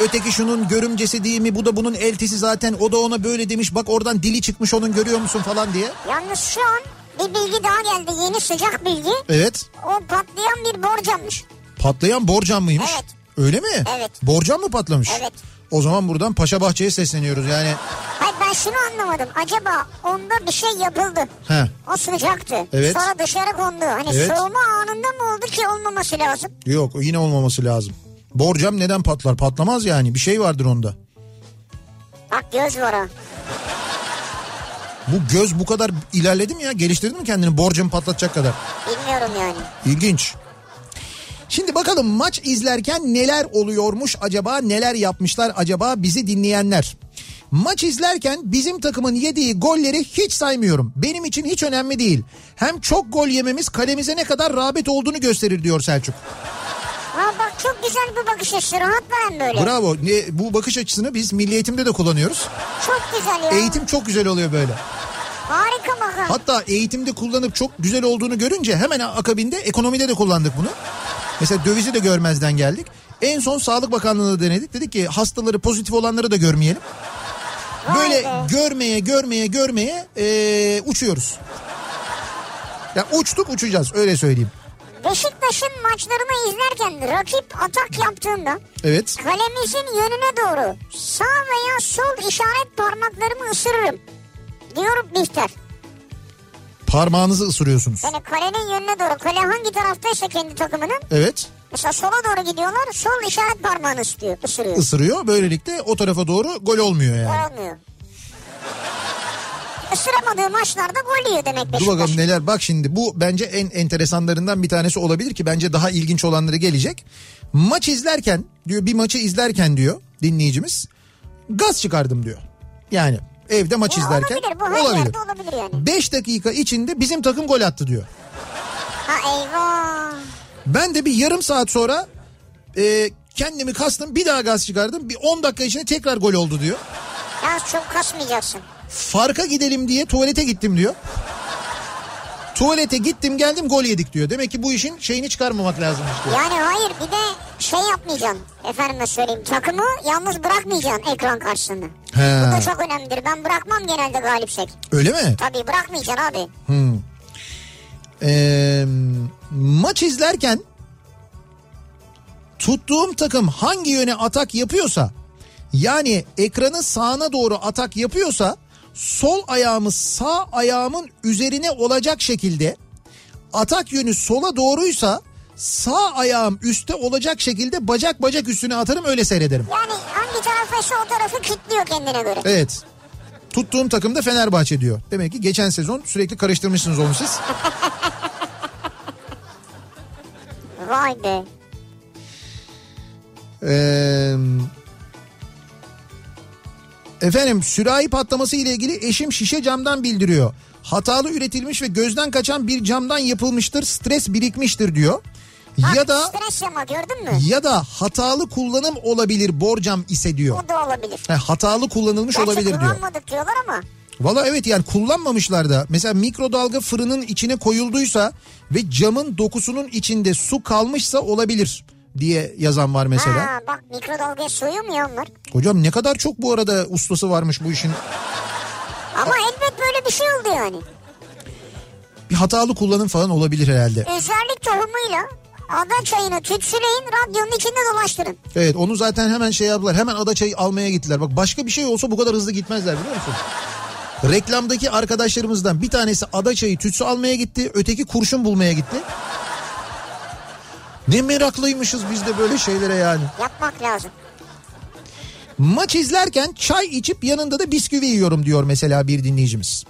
Öteki şunun görümcesi değil mi? Bu da bunun eltisi zaten. O da ona böyle demiş. Bak oradan dili çıkmış onun görüyor musun falan diye. Yalnız şu an bir bilgi daha geldi. Yeni sıcak bilgi. Evet. O patlayan bir borcammış. Patlayan borcam mıymış? Evet. Öyle mi? Evet. Borcam mı patlamış? Evet. O zaman buradan Paşa Bahçe'ye sesleniyoruz yani. Hayır ben şunu anlamadım. Acaba onda bir şey yapıldı. He. O sıcaktı. Evet. Sonra dışarı kondu. Hani Evet. soğuma anında mı oldu ki olmaması lazım? Yok yine olmaması lazım. Borcam neden patlar? Patlamaz yani. Bir şey vardır onda. Bak göz var. Bu göz bu kadar ilerledi mi ya? Geliştirdi mi kendini borcamı patlatacak kadar? Bilmiyorum yani. İlginç. Şimdi bakalım maç izlerken neler oluyormuş acaba neler yapmışlar acaba bizi dinleyenler. Maç izlerken bizim takımın yediği golleri hiç saymıyorum. Benim için hiç önemli değil. Hem çok gol yememiz kalemize ne kadar rağbet olduğunu gösterir diyor Selçuk. Ha bak çok güzel bir bakış açısı. Rahat veren böyle. Bravo. Ne, bu bakış açısını biz milli eğitimde de kullanıyoruz. Çok güzel ya. Eğitim çok güzel oluyor böyle. Harika bakın. Hatta eğitimde kullanıp çok güzel olduğunu görünce hemen akabinde ekonomide de kullandık bunu. Mesela dövizi de görmezden geldik. En son Sağlık Bakanlığı'na denedik. Dedik ki hastaları pozitif olanları da görmeyelim. Böyle be. görmeye görmeye görmeye eee, uçuyoruz. Ya uçtuk uçacağız öyle söyleyeyim. Beşiktaş'ın maçlarını izlerken rakip atak yaptığında Evet. kalemizin yönüne doğru sağ veya sol işaret parmaklarımı ısırırım. Diyor Bihter. Parmağınızı ısırıyorsunuz. Yani kalenin yönüne doğru. Kale hangi taraftaysa kendi takımının. Evet. Mesela sola doğru gidiyorlar. Sol işaret parmağını ısırıyor. ısırıyor. ısırıyor. Böylelikle o tarafa doğru gol olmuyor yani. Olmuyor. Isıramadığı maçlarda gol yiyor demek Dur bakalım neler. Bak şimdi bu bence en enteresanlarından bir tanesi olabilir ki bence daha ilginç olanları gelecek. Maç izlerken diyor bir maçı izlerken diyor dinleyicimiz gaz çıkardım diyor. Yani evde maç Ya izlerken olabilir bu her olabilir. yerde olabilir yani. 5 dakika içinde bizim takım gol attı diyor. Ha eyvah. Ben de bir yarım saat sonra e, kendimi kastım bir daha gaz çıkardım. Bir 10 dakika içinde tekrar gol oldu diyor. Ya çok kasmayacaksın. Farka gidelim diye tuvalete gittim diyor. Tuvalete gittim geldim gol yedik diyor. Demek ki bu işin şeyini çıkarmamak lazım diyor. Yani hayır bir de şey yapmayacaksın. Efendime söyleyeyim takımı yalnız bırakmayacaksın ekran karşısında. He. Bu da çok önemlidir. Ben bırakmam genelde galipsek. Öyle mi? Tabii bırakmayacaksın abi. Ee, maç izlerken tuttuğum takım hangi yöne atak yapıyorsa yani ekranın sağına doğru atak yapıyorsa sol ayağımı sağ ayağımın üzerine olacak şekilde atak yönü sola doğruysa sağ ayağım üstte olacak şekilde bacak bacak üstüne atarım öyle seyrederim. Yani hangi taraftaysa o tarafı kilitliyor kendine göre. Evet. Tuttuğum takım da Fenerbahçe diyor. Demek ki geçen sezon sürekli karıştırmışsınız onu siz. Vay be. Ee, efendim sürahi patlaması ile ilgili eşim şişe camdan bildiriyor. Hatalı üretilmiş ve gözden kaçan bir camdan yapılmıştır. Stres birikmiştir diyor. Bak, ya da Stres yama gördün mü? ya da hatalı kullanım olabilir borcam ise diyor. O da olabilir. He, hatalı kullanılmış Gerçi olabilir diyor. kullanmadık diyorlar ama. Valla evet yani kullanmamışlar da. Mesela mikrodalga fırının içine koyulduysa ve camın dokusunun içinde su kalmışsa olabilir diye yazan var mesela. Ha bak mikrodalgaya soyuyor mu ya onlar? Hocam ne kadar çok bu arada ustası varmış bu işin. Ama elbet böyle bir şey oldu yani. Bir hatalı kullanım falan olabilir herhalde. Özellik tohumuyla ada çayını tütsüleyin radyonun içinde dolaştırın. Evet onu zaten hemen şey yaptılar. Hemen adaçayı almaya gittiler. Bak başka bir şey olsa bu kadar hızlı gitmezler biliyor musun? Reklamdaki arkadaşlarımızdan bir tanesi adaçayı tütsü almaya gitti. Öteki kurşun bulmaya gitti. Ne meraklıymışız biz de böyle şeylere yani. Yapmak lazım. Maç izlerken çay içip yanında da bisküvi yiyorum diyor mesela bir dinleyicimiz.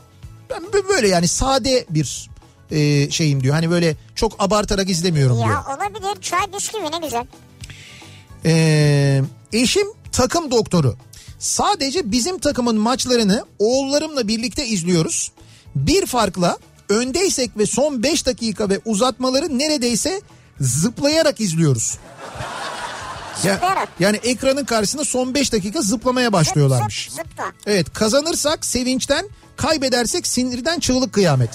Ben bö- böyle yani sade bir e, şeyim diyor. Hani böyle çok abartarak izlemiyorum diyor. Ya olabilir çay bisküvi ne güzel. Ee, eşim takım doktoru. Sadece bizim takımın maçlarını oğullarımla birlikte izliyoruz. Bir farkla öndeysek ve son 5 dakika ve uzatmaları neredeyse zıplayarak izliyoruz. Ya- Zıplayarak. yani ekranın karşısında son 5 dakika zıplamaya başlıyorlarmış. Zıp, zıpla. Evet kazanırsak sevinçten kaybedersek sinirden çığlık kıyamet.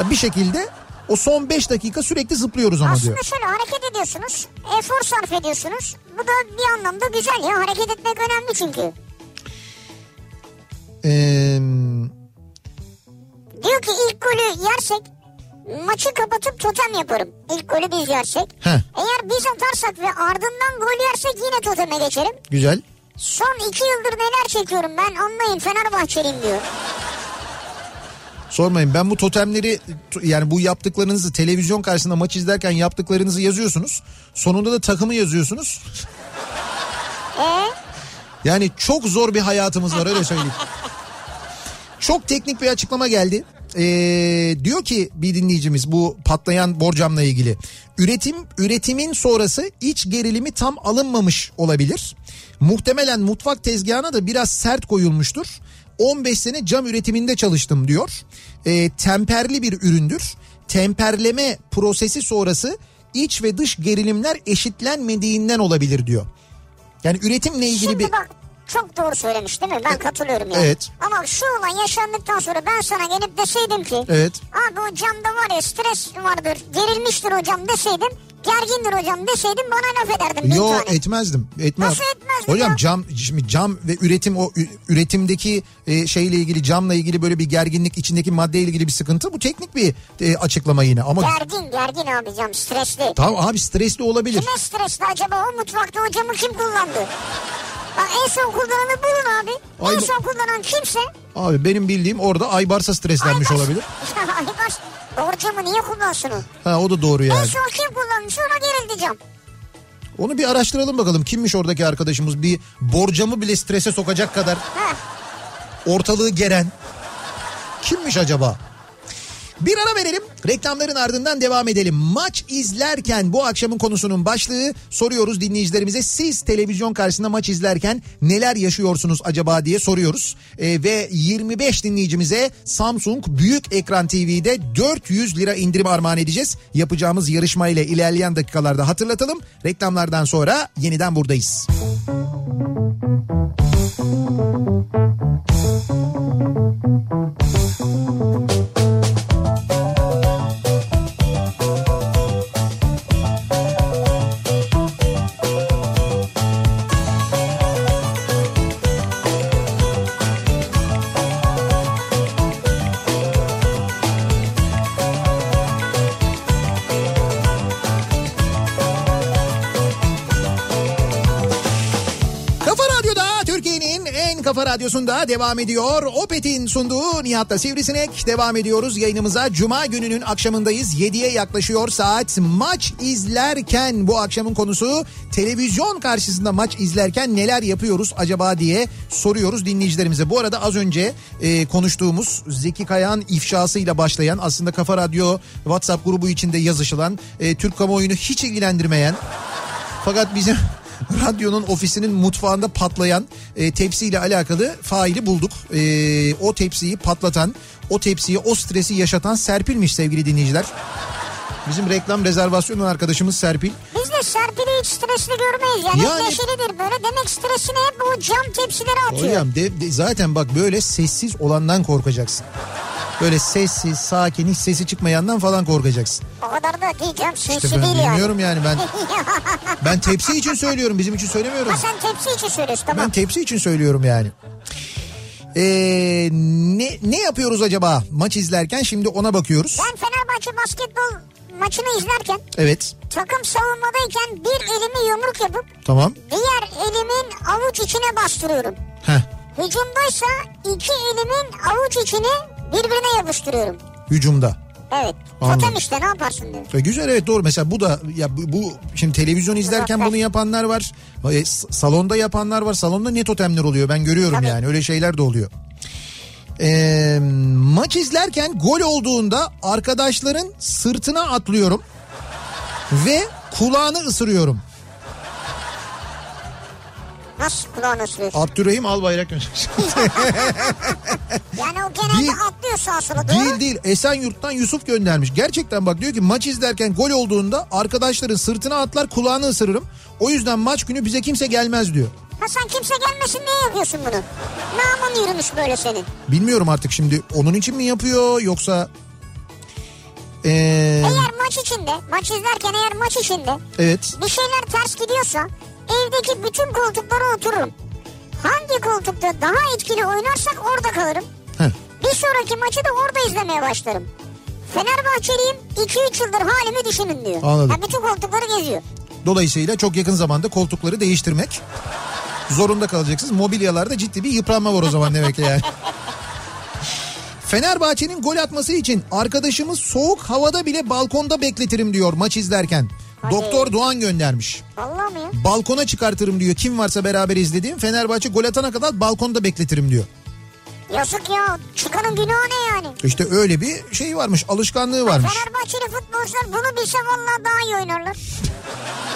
Ya Bir şekilde o son 5 dakika sürekli zıplıyoruz ama diyor. Aslında şöyle hareket ediyorsunuz. Efor sarf ediyorsunuz. Bu da bir anlamda güzel ya. Hareket etmek önemli çünkü. Ee, Diyor ki ilk golü yersek maçı kapatıp totem yaparım. İlk golü biz yersek. Heh. Eğer biz atarsak ve ardından gol yersek yine toteme geçerim. güzel. Son iki yıldır neler çekiyorum ben anlayın Fenerbahçeliyim diyor. Sormayın ben bu totemleri yani bu yaptıklarınızı televizyon karşısında maç izlerken yaptıklarınızı yazıyorsunuz. Sonunda da takımı yazıyorsunuz. Ee, Yani çok zor bir hayatımız var öyle söyleyeyim. Çok teknik bir açıklama geldi. Ee, diyor ki bir dinleyicimiz bu patlayan borcamla ilgili. Üretim üretimin sonrası iç gerilimi tam alınmamış olabilir. Muhtemelen mutfak tezgahına da biraz sert koyulmuştur. 15 sene cam üretiminde çalıştım diyor. Ee, temperli bir üründür. Temperleme prosesi sonrası iç ve dış gerilimler eşitlenmediğinden olabilir diyor. Yani üretimle ilgili şimdi bir bak çok doğru söylemiş değil mi? Ben katılıyorum yani. Evet. Ama şu olay yaşandıktan sonra ben sana gelip deseydim ki Evet. abi o camda var ya stres vardır gerilmiştir hocam deseydim gergindir hocam deseydim bana laf ederdin Yo tane. etmezdim. Etmez. Nasıl etmezdin Hocam ya? cam şimdi cam ve üretim o üretimdeki e, şeyle ilgili camla ilgili böyle bir gerginlik içindeki maddeyle ilgili bir sıkıntı bu teknik bir e, açıklama yine ama Gergin gergin abi cam stresli. tamam abi stresli olabilir. Kime stresli acaba o mutfakta o camı kim kullandı? Bak en son kullananı bulun abi. Ay en son kullanan kimse. Abi benim bildiğim orada Aybars'a streslenmiş Aybars- olabilir. Aybars doğru camı niye kullansın o? Ha o da doğru En yani. son kim kullanmış ona gerildi cam. Onu bir araştıralım bakalım kimmiş oradaki arkadaşımız bir borcamı bile strese sokacak kadar ortalığı geren kimmiş acaba? Bir ara verelim. Reklamların ardından devam edelim. Maç izlerken bu akşamın konusunun başlığı soruyoruz dinleyicilerimize. Siz televizyon karşısında maç izlerken neler yaşıyorsunuz acaba diye soruyoruz. Ee, ve 25 dinleyicimize Samsung Büyük Ekran TV'de 400 lira indirim armağan edeceğiz. Yapacağımız yarışma ile ilerleyen dakikalarda hatırlatalım. Reklamlardan sonra yeniden buradayız. Kafa radyosunda devam ediyor. Opet'in sunduğu Nihat'ta Sivrisinek devam ediyoruz yayınımıza. Cuma gününün akşamındayız. 7'ye yaklaşıyor saat. Maç izlerken bu akşamın konusu televizyon karşısında maç izlerken neler yapıyoruz acaba diye soruyoruz dinleyicilerimize. Bu arada az önce e, konuştuğumuz Zeki Kayağan ifşasıyla başlayan aslında Kafa Radyo WhatsApp grubu içinde yazışılan e, Türk kamuoyunu hiç ilgilendirmeyen fakat bizim radyonun ofisinin mutfağında patlayan e, tepsiyle alakalı faili bulduk. E, o tepsiyi patlatan, o tepsiyi, o stresi yaşatan Serpil'miş sevgili dinleyiciler. Bizim reklam rezervasyonu arkadaşımız Serpil. Biz de Serpil'i hiç stresli görmeyiz yani. Yani- neşelidir böyle. Demek stresini hep bu cam tepsilere atıyor. Hocam de, de- zaten bak böyle sessiz olandan korkacaksın. Böyle sessiz, sakin, hiç sesi çıkmayandan falan korkacaksın. O kadar da değil cam. Sinsi İşte değil yani. bilmiyorum yani ben ben tepsi için söylüyorum bizim için söylemiyorum. Ha sen tepsi için söylüyorsun tamam. Ben tepsi için söylüyorum yani. Ee, ne, ne yapıyoruz acaba maç izlerken? Şimdi ona bakıyoruz. Ben Fenerbahçe basketbol maçını izlerken Evet takım savunmadayken bir elimi yumruk yapıp tamam. diğer elimin avuç içine bastırıyorum. Heh, Hücumdaysa iki elimin avuç içini birbirine yapıştırıyorum. hücumda. Evet. Anladım. Totem işte ne yaparsın diyor. E, güzel evet doğru mesela bu da ya bu, bu şimdi televizyon izlerken bunu yapanlar var. E, salonda yapanlar var. Salonda ne totemler oluyor ben görüyorum Tabii. yani öyle şeyler de oluyor. E, maç izlerken gol olduğunda arkadaşların sırtına atlıyorum ve kulağını ısırıyorum. Nasıl kulağını ısırıyorsun? Abdurrahim Albayrak Yani o genelde Değil. atlıyor sağa sola doğru. Değil değil Esenyurt'tan Yusuf göndermiş. Gerçekten bak diyor ki maç izlerken gol olduğunda arkadaşların sırtına atlar kulağını ısırırım. O yüzden maç günü bize kimse gelmez diyor. Ha sen kimse gelmesin diye yapıyorsun bunu. Namın yürümüş böyle senin. Bilmiyorum artık şimdi onun için mi yapıyor yoksa... Ee, Eğer maç içinde, maç izlerken eğer maç içinde evet bir şeyler ters gidiyorsa evdeki bütün koltuklara otururum. Hangi koltukta daha etkili oynarsak orada kalırım. Heh. Bir sonraki maçı da orada izlemeye başlarım. Fenerbahçeliyim 2-3 yıldır halimi düşünün diyor. Anladım. Ha, bütün koltukları geziyor. Dolayısıyla çok yakın zamanda koltukları değiştirmek zorunda kalacaksınız. Mobilyalarda ciddi bir yıpranma var o zaman demek ki yani. Fenerbahçe'nin gol atması için arkadaşımız soğuk havada bile balkonda bekletirim diyor maç izlerken. Hadi. Doktor Doğan göndermiş. Vallahi mi? Balkona çıkartırım diyor. Kim varsa beraber izlediğim Fenerbahçe gol atana kadar balkonda bekletirim diyor. Yazık ya. Çıkanın günahı ne yani? İşte öyle bir şey varmış, alışkanlığı varmış. Fenerbahçeli futbolcular bunu bilse vallahi daha iyi oynarlar.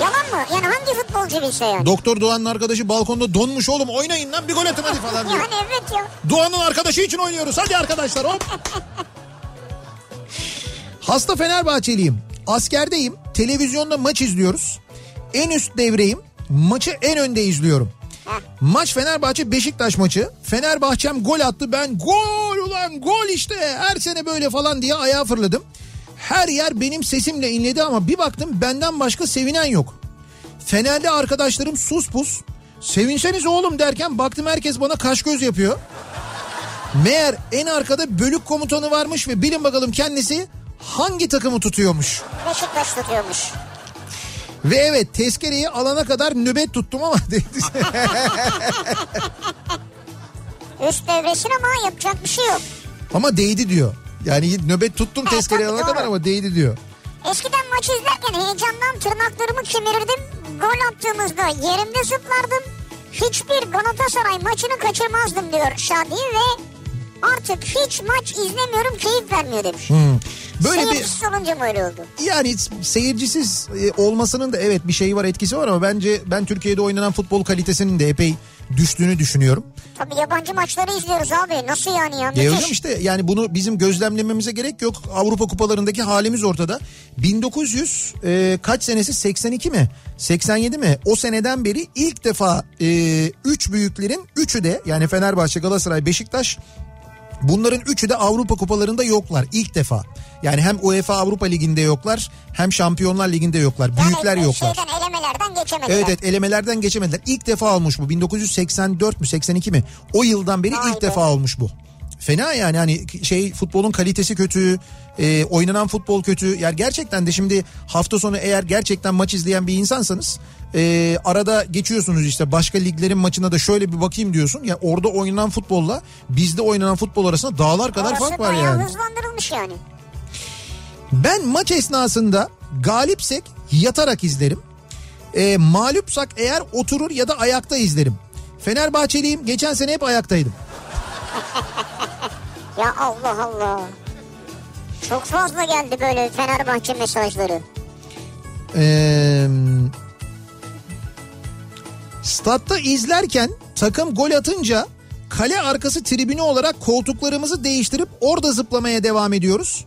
Yalan mı? Yani hangi futbolcu bilse yani? Doktor Doğan'ın arkadaşı balkonda donmuş oğlum oynayın lan bir gol atın hadi falan diyor. Yani evet ya. Doğan'ın arkadaşı için oynuyoruz. Hadi arkadaşlar hop. Hasta Fenerbahçeliyim. Askerdeyim. Televizyonda maç izliyoruz. En üst devreyim. Maçı en önde izliyorum. Maç Fenerbahçe Beşiktaş maçı. Fenerbahçem gol attı. Ben gol ulan gol işte. Her sene böyle falan diye ayağa fırladım. Her yer benim sesimle inledi ama bir baktım benden başka sevinen yok. Fenerli arkadaşlarım sus pus. Sevinseniz oğlum derken baktım herkes bana kaş göz yapıyor. Meğer en arkada bölük komutanı varmış ve bilin bakalım kendisi hangi takımı tutuyormuş. Beşiktaş tutuyormuş. Ve evet tezkereyi alana kadar nöbet tuttum ama Üst devresin ama yapacak bir şey yok. ama değdi diyor. Yani nöbet tuttum Ha, tezkereyi alana kadar doğru. ama değdi diyor. Eskiden maç izlerken heyecandan tırnaklarımı kemirirdim. Gol attığımızda yerimde zıplardım. Hiçbir Galatasaray maçını kaçırmazdım diyor Şadi ve artık hiç maç izlemiyorum keyif vermiyor demiş. Hmm. Böyle bir Seyircisiz olunca mı öyle oldu? yani seyircisiz e, olmasının da evet bir şeyi var etkisi var ama bence ben Türkiye'de oynanan futbol kalitesinin de epey düştüğünü düşünüyorum. Tabii yabancı maçları izliyoruz abi. Nasıl yani ya? Ya Müthiş. hocam işte yani bunu bizim gözlemlememize gerek yok. Avrupa kupalarındaki halimiz ortada. 1900 e, kaç senesi 82 mi? 87 mi? O seneden beri ilk defa 3 büyüklerin 3'ü de yani Fenerbahçe, Galatasaray, Beşiktaş Bunların üçü de Avrupa kupalarında yoklar ilk defa. Yani hem UEFA Avrupa Ligi'nde yoklar hem Şampiyonlar Ligi'nde yoklar. Büyükler yani yoklar. Şeyden elemelerden geçemediler. Evet evet elemelerden geçemediler. İlk defa olmuş bu. 1984 mü 82 mi? O yıldan beri Vay ilk be. defa olmuş bu. Fena yani hani şey futbolun kalitesi kötü, e, oynanan futbol kötü. Yani gerçekten de şimdi hafta sonu eğer gerçekten maç izleyen bir insansanız e, arada geçiyorsunuz işte başka liglerin maçına da şöyle bir bakayım diyorsun. Ya orada oynanan futbolla bizde oynanan futbol arasında dağlar kadar Orası fark var yani. hızlandırılmış yani. Ben maç esnasında galipsek yatarak izlerim. E, mağlupsak eğer oturur ya da ayakta izlerim. Fenerbahçeliyim geçen sene hep ayaktaydım. Ya Allah Allah. Çok fazla geldi böyle Fenerbahçe mesajları. Ee, statta izlerken takım gol atınca kale arkası tribünü olarak koltuklarımızı değiştirip orada zıplamaya devam ediyoruz.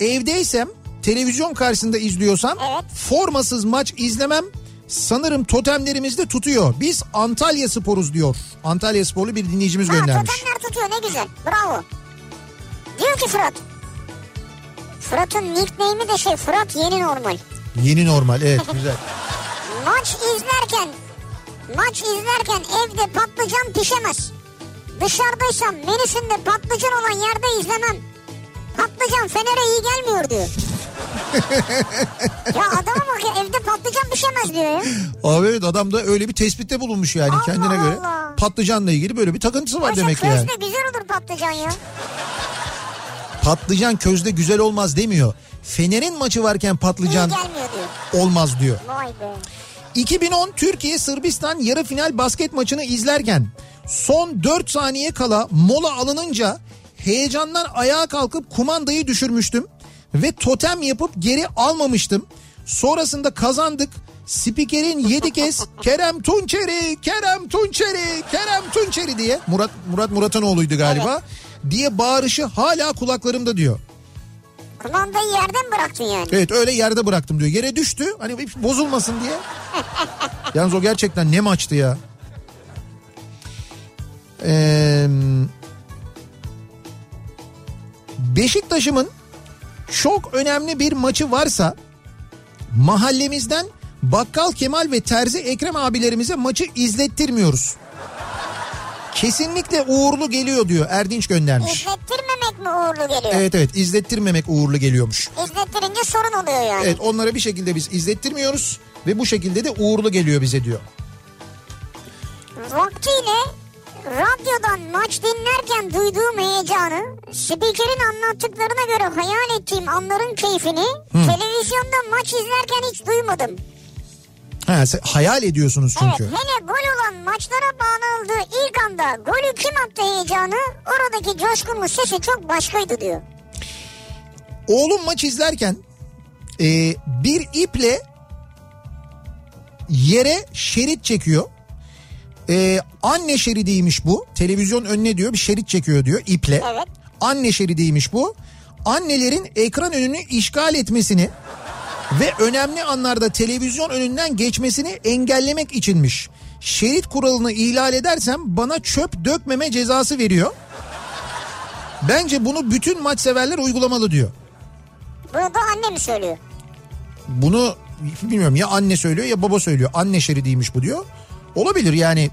Evdeysem televizyon karşısında izliyorsam Evet. formasız maç izlemem. Sanırım totemlerimiz de tutuyor. Biz Antalya Sporuz diyor. Antalya Sporlu bir dinleyicimiz Ha göndermiş. totemler tutuyor ne güzel. Bravo. Diyor ki Fırat. Fırat'ın nickname'i de şey Fırat yeni normal. Yeni normal evet güzel. Maç izlerken maç izlerken evde patlıcan pişemez. Dışarıdaysam menüsünde patlıcan olan yerde izlemem. Patlıcan Fener'e iyi gelmiyor diyor. ya adama bak ya evde patlıcan pişemez diyor ya. Abi evet adam da öyle bir tespitte bulunmuş yani Allah kendine göre. Allah. Patlıcanla ilgili böyle bir takıntısı var Oysa demek ki yani. közde güzel olur patlıcan ya. Patlıcan közde güzel olmaz demiyor. Fener'in maçı varken patlıcan İyi gelmiyor diyor. olmaz diyor. Vay be. 2010 Türkiye Sırbistan yarı final basket maçını izlerken son 4 saniye kala mola alınınca heyecandan ayağa kalkıp kumandayı düşürmüştüm ve totem yapıp geri almamıştım. Sonrasında kazandık. Spikerin 7 kez Kerem Tunçeri, Kerem Tunçeri, Kerem Tunçeri diye Murat Murat Muratanoğlu'ydu galiba. Diye bağırışı hala kulaklarımda diyor. Kumandayı yerden bıraktın yani. Evet öyle yerde bıraktım diyor. Yere düştü hani bozulmasın diye. Yalnız o gerçekten ne maçtı ya. Ee, Beşiktaş'ımın çok önemli bir maçı varsa mahallemizden Bakkal Kemal ve Terzi Ekrem abilerimize maçı izlettirmiyoruz. Kesinlikle uğurlu geliyor diyor Erdinç göndermiş. İzlettirmemek mi uğurlu geliyor? Evet evet izlettirmemek uğurlu geliyormuş. İzlettirince sorun oluyor yani. Evet onlara bir şekilde biz izlettirmiyoruz ve bu şekilde de uğurlu geliyor bize diyor. Vaktiyle radyodan maç dinlerken duyduğum heyecanı, spikerin anlattıklarına göre hayal ettiğim anların keyfini televizyonda maç izlerken hiç duymadım. Ha, hayal ediyorsunuz çünkü. Evet hele gol olan maçlara bağlanıldığı ilk anda golü kim attı heyecanı oradaki coşkunun sesi çok başkaydı diyor. Oğlum maç izlerken e, bir iple yere şerit çekiyor. E, anne şeridiymiş bu. Televizyon önüne diyor bir şerit çekiyor diyor iple. Evet. Anne şeridiymiş bu. Annelerin ekran önünü işgal etmesini ve önemli anlarda televizyon önünden geçmesini engellemek içinmiş. Şerit kuralını ihlal edersem bana çöp dökmeme cezası veriyor. Bence bunu bütün maç severler uygulamalı diyor. Bunu da anne mi söylüyor? Bunu bilmiyorum ya anne söylüyor ya baba söylüyor. Anne şeridiymiş bu diyor. Olabilir yani.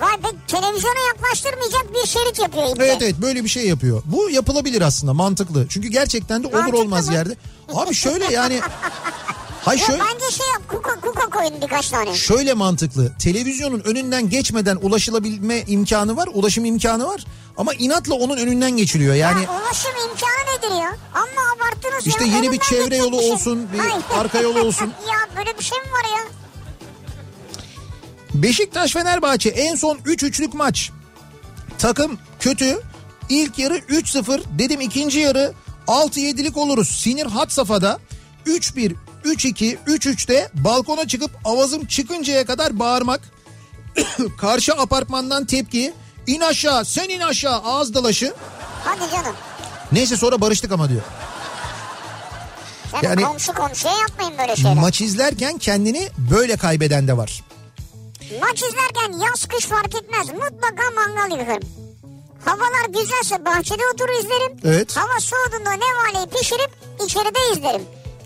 Vay be televizyona yaklaştırmayacak bir şerit yapıyor iple. Evet evet böyle bir şey yapıyor. Bu yapılabilir aslında mantıklı. Çünkü gerçekten de olur Mantıklı olmaz mı? yerde. Abi şöyle yani. Hay Ya şöyle, bence şey yap kuka, kuka koyun birkaç tane. şöyle mantıklı. Televizyonun önünden geçmeden ulaşılabilme imkanı var. Ulaşım imkanı var. Ama inatla onun önünden geçiliyor. Yani Ya ulaşım imkanı nedir ya? Amma abarttınız işte ya. yeni bir çevre yolu olsun, bir Hayır. arka yolu olsun. ya böyle bir şey mi var ya? Beşiktaş Fenerbahçe en son 3-3'lük maç. Takım kötü. İlk yarı 3-0 dedim ikinci yarı 6-7'lik oluruz. Sinir hat safhada 3-1, 3-2, 3-3'te balkona çıkıp avazım çıkıncaya kadar bağırmak. Karşı apartmandan tepki. İn aşağı sen in aşağı ağız dalaşı. Hadi canım. Neyse sonra barıştık ama diyor. Yani, Yani- komşu komşuya yapmayın böyle şeyler. Maç izlerken kendini böyle kaybeden de var. Maç izlerken yaz kış fark etmez. Mutlaka mangal yakarım. Havalar güzelse bahçede oturur izlerim. Evet. Hava soğuduğunda nevaleyi pişirip içeride izlerim.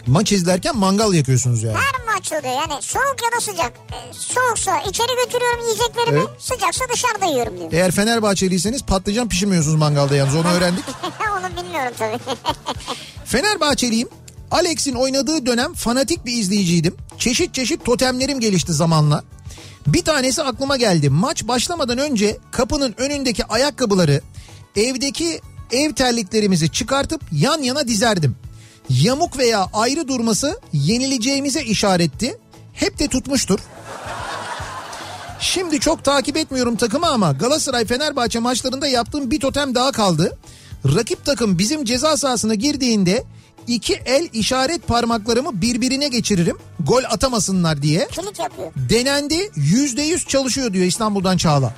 Maç izlerken mangal yakıyorsunuz yani. Her maç oluyor yani soğuk ya da sıcak. Ee, soğuksa içeri götürüyorum yiyeceklerimi. Evet. Sıcaksa dışarıda yiyorum diyor. Eğer Fenerbahçeliyseniz patlıcan pişirmiyorsunuz mangalda yalnız onu öğrendik. Onu bilmiyorum tabii. Fenerbahçeliyim. Alex'in oynadığı dönem fanatik bir izleyiciydim. Çeşit çeşit totemlerim gelişti zamanla. Bir tanesi aklıma geldi. Maç başlamadan önce kapının önündeki ayakkabıları evdeki ev terliklerimizi çıkartıp yan yana dizerdim. Yamuk veya ayrı durması yenileceğimize işaretti. Hep de tutmuştur. Şimdi çok takip etmiyorum takımı ama Galatasaray Fenerbahçe maçlarında yaptığım bir totem daha kaldı. Rakip takım bizim ceza sahasına girdiğinde iki el işaret parmaklarımı birbirine geçiririm. Gol atamasınlar diye. Kilit yapıyor. Denendi yüzde yüz çalışıyor diyor İstanbul'dan Çağla.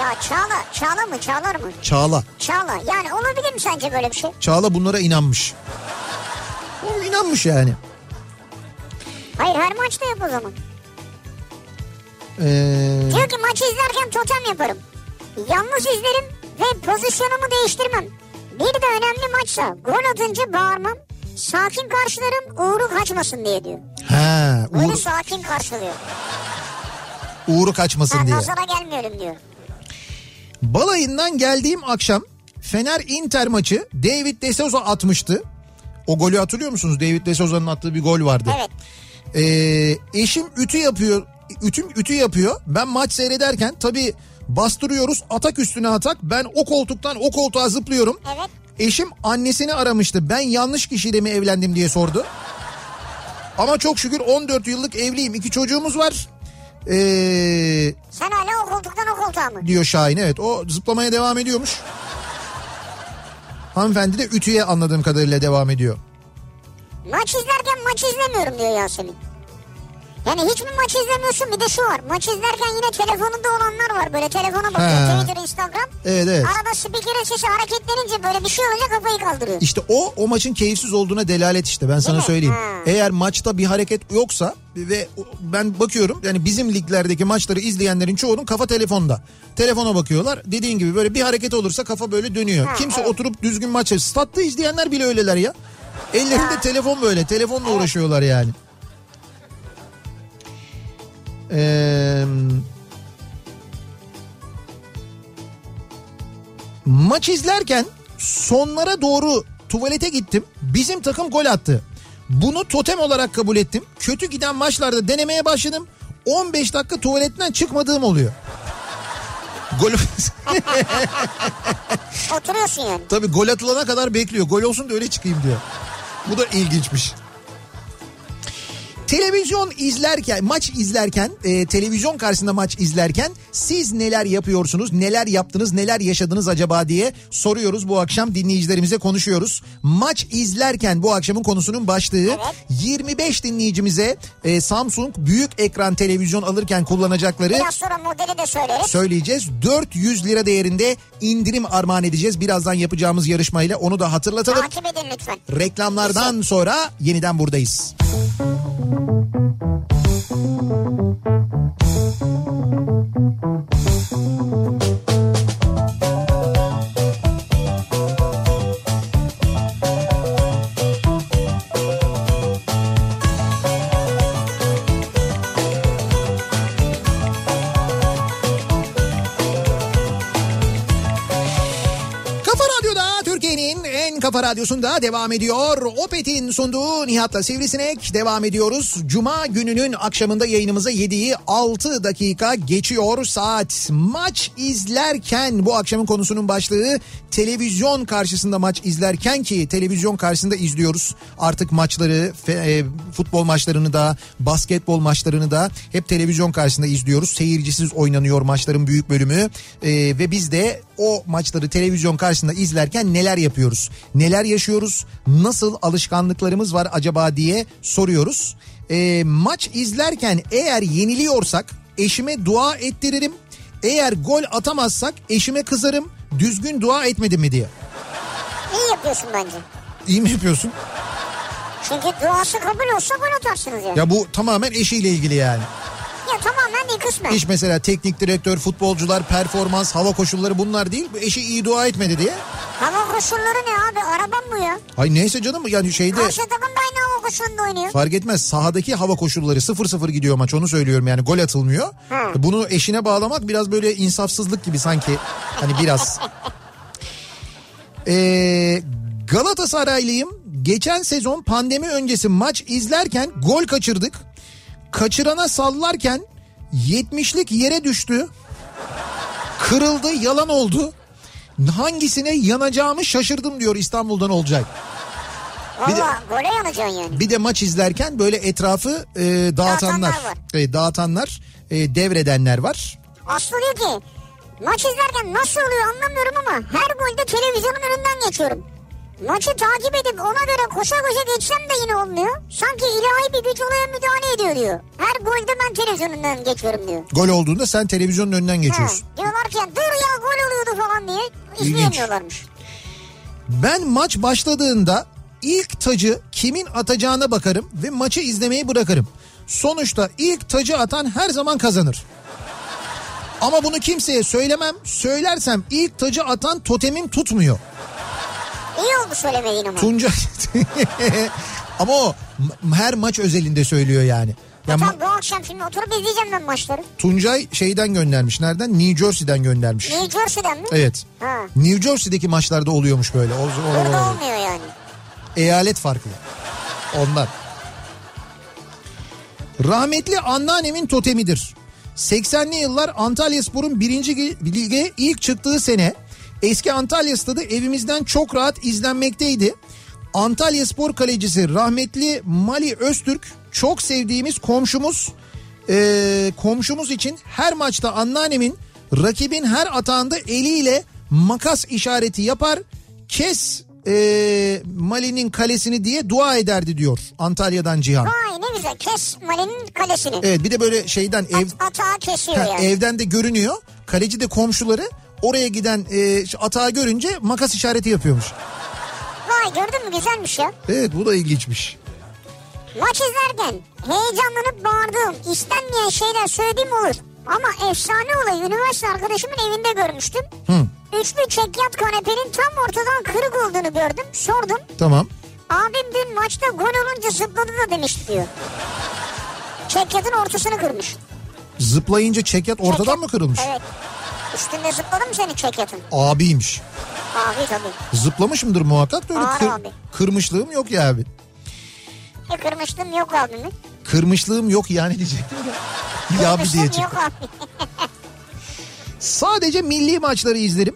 Ya Çağla, Çağla mı Çağlar mı? Çağla. Çağla yani olabilir mi sence böyle bir şey? Çağla bunlara inanmış. O inanmış yani. Hayır her maçta yap o zaman. Ee, Diyor ki maçı izlerken totem yaparım. Yalnız izlerim ve pozisyonumu değiştirmem. Bir de önemli maçsa gol atınca bağırmam. Sakin karşılarım uğru kaçmasın diye diyor. Böyle uğur, sakin karşılıyor. uğuru kaçmasın Ha, diye. nazara gelmeyelim diyor. Balayından geldiğim akşam Fener Inter maçı David De Souza atmıştı. O golü hatırlıyor musunuz? David De Souza'nın attığı bir gol vardı. Evet. Ee, eşim ütü yapıyor. Ütüm ütü yapıyor. Ben maç seyrederken tabii bastırıyoruz atak üstüne atak. Ben o koltuktan o koltuğa zıplıyorum. Evet. Eşim annesini aramıştı. Ben yanlış kişiyle mi evlendim diye sordu. Ama çok şükür 14 yıllık evliyim. İki çocuğumuz var. Ee, Sen hala o koltuktan o koltuğa mı? diyor Şahin evet o zıplamaya devam ediyormuş. Hanımefendi de ütüye anladığım kadarıyla devam ediyor. Maç izlerken maç izlemiyorum diyor Yasemin. Yani hiç mi maç izlemiyorsun? Bir de şu var. Maç izlerken yine telefonunda olanlar var. Böyle telefona bakıyor. He. Twitter, Instagram. Evet evet. Arada spikerin sesi hareketlenince böyle bir şey olunca kafayı kaldırıyor. İşte o o maçın keyifsiz olduğuna delalet işte ben sana mi? söyleyeyim. Ha. Eğer maçta bir hareket yoksa ve ben bakıyorum yani bizim liglerdeki maçları izleyenlerin çoğunun kafa telefonda. Telefona bakıyorlar. Dediğin gibi böyle bir hareket olursa kafa böyle dönüyor. Ha, Kimse evet. oturup düzgün maç Statta izleyenler bile öyleler ya. Ellerinde telefon böyle. Telefonla uğraşıyorlar yani. Eee Maç izlerken sonlara doğru tuvalete gittim. Bizim takım gol attı. Bunu totem olarak kabul ettim. Kötü giden maçlarda denemeye başladım. 15 dakika tuvaletten çıkmadığım oluyor. Gol Oturuyorsun yani. tabii gol atılana kadar bekliyor. Gol olsun da öyle çıkayım diyor. Bu da ilginçmiş. Televizyon izlerken, maç izlerken, e, televizyon karşısında maç izlerken siz neler yapıyorsunuz, neler yaptınız, neler yaşadınız acaba diye soruyoruz bu akşam dinleyicilerimize konuşuyoruz. Maç izlerken bu akşamın konusunun başlığı 25 dinleyicimize e, Samsung büyük ekran televizyon alırken kullanacakları Biraz sonra modeli de söyleriz. söyleyeceğiz. 400 lira değerinde indirim armağan edeceğiz. Birazdan yapacağımız yarışmayla onu da hatırlatalım. Takip edin lütfen. Reklamlardan sonra yeniden buradayız. Kafa Thank you. Kafa radyosunda devam ediyor. Opet'in sunduğu Nihat'la Sivrisinek devam ediyoruz. Cuma gününün akşamında yayınımıza 7'yi 6 dakika geçiyor saat. Maç izlerken bu akşamın konusunun başlığı televizyon karşısında maç izlerken ki televizyon karşısında izliyoruz. Artık maçları, e, futbol maçlarını da, basketbol maçlarını da hep televizyon karşısında izliyoruz. Seyircisiz oynanıyor maçların büyük bölümü E, ve biz de o maçları televizyon karşısında izlerken neler yapıyoruz? Neler yaşıyoruz? Nasıl alışkanlıklarımız var acaba diye soruyoruz. E, maç izlerken eğer yeniliyorsak eşime dua ettiririm. Eğer gol atamazsak eşime kızarım. Düzgün dua etmedim mi diye. İyi yapıyorsun bence. İyi mi yapıyorsun? Çünkü duası kabul olsa gol atarsınız yani. Ya, Ya bu tamamen eşiyle ilgili yani. Tamamen değil kısmen. Hiç mesela teknik direktör, futbolcular, performans, hava koşulları bunlar değil. Eşi iyi dua etmedi diye. Hava koşulları ne abi? Arabam bu ya. Ay neyse canım yani şeyde Karşı takım da aynı hava koşulunda oynuyor. fark etmez. Sahadaki hava koşulları 0-0 gidiyor maç onu söylüyorum yani gol atılmıyor. Hı. Bunu eşine bağlamak biraz böyle insafsızlık gibi sanki. Hani biraz. Ee, Galatasaraylıyım. Geçen sezon pandemi öncesi maç izlerken gol kaçırdık. Kaçırana sallarken 70'lik yere düştü. Kırıldı, yalan oldu. Hangisine yanacağımı şaşırdım diyor İstanbul'dan olacak. Bir de- gole yanacaksın yani. Bir de maç izlerken böyle etrafı e, dağıtanlar, Dağıtanlar. Evet, dağıtanlar, e, devredenler var. Aslı diyor ki maç izlerken nasıl oluyor anlamıyorum ama her golde televizyonun önünden geçiyorum. Maçı takip edip ona göre koşa koşa geçsem de yine olmuyor. Sanki ilahi bir güç olaya müdahale ediyor diyor. Her golde ben televizyonundan geçiyorum diyor. Gol olduğunda sen televizyonun önünden Ha, geçiyorsun. diyorlar ki dur ya gol oluyordu falan diye izleyemiyorlarmış. Ben maç başladığında ilk tacı kimin atacağına bakarım ve maçı izlemeyi bırakırım. Sonuçta ilk tacı atan her zaman kazanır. Ama bunu kimseye söylemem. Söylersem ilk tacı atan totemim tutmuyor. İyi oldu söylemediğin ama. Tunca ama o her maç özelinde söylüyor yani. Ya Tamam ma- bu akşam şimdi oturup izleyeceğim ben maçları. Tuncay şeyden göndermiş. Nereden? New Jersey'den göndermiş. New Jersey'den mi? Evet. Ha. New Jersey'deki maçlarda oluyormuş böyle. O, o- o- Burada o- olmuyor yani. Eyalet farklı. Ondan. Rahmetli anneannemin totemidir. 80'li yıllar Antalya Spor'un birinci lige ilk çıktığı sene eski Antalya stadı evimizden çok rahat izlenmekteydi. Antalya Spor kalecisi rahmetli Mali Öztürk çok sevdiğimiz komşumuz Ee, komşumuz için her maçta anneannemin rakibin her atağında eliyle makas işareti yapar kes ee, Mali'nin kalesini diye dua ederdi diyor Antalya'dan Cihan. Vay ne güzel kes Mali'nin kalesini. Evet bir de böyle şeyden ev At, atağı kesiyor Ha, yani. evden de görünüyor. Kaleci de komşuları oraya giden e, atağı görünce makas işareti yapıyormuş. Vay gördün mü güzelmiş ya. Evet bu da ilginçmiş. Maç izlerken heyecanlanıp bağırdığım istenmeyen şeyler söylediğim olur. Ama efsane olayı üniversite arkadaşımın evinde görmüştüm. Hı, Üçlü çekyat kanepenin tam ortadan kırık olduğunu gördüm. Sordum. tamam. Abim dün maçta gol olunca zıpladı da demişti diyor. Çekyatın ortasını kırmış. Zıplayınca çekyat ortadan Çekyat- mı kırılmış? Evet. Üstünde zıpladı mı senin çekyatın? Abiymiş. Abi tabii. Zıplamış mıdır muhakkak da öyle Ağır kır- abi. kırmışlığım yok ya abi. E kırmıştım yok abimin. Kırmışlığım yok yani diyecektim ya. Ya abi diye çıktı. abi. Sadece milli maçları izlerim.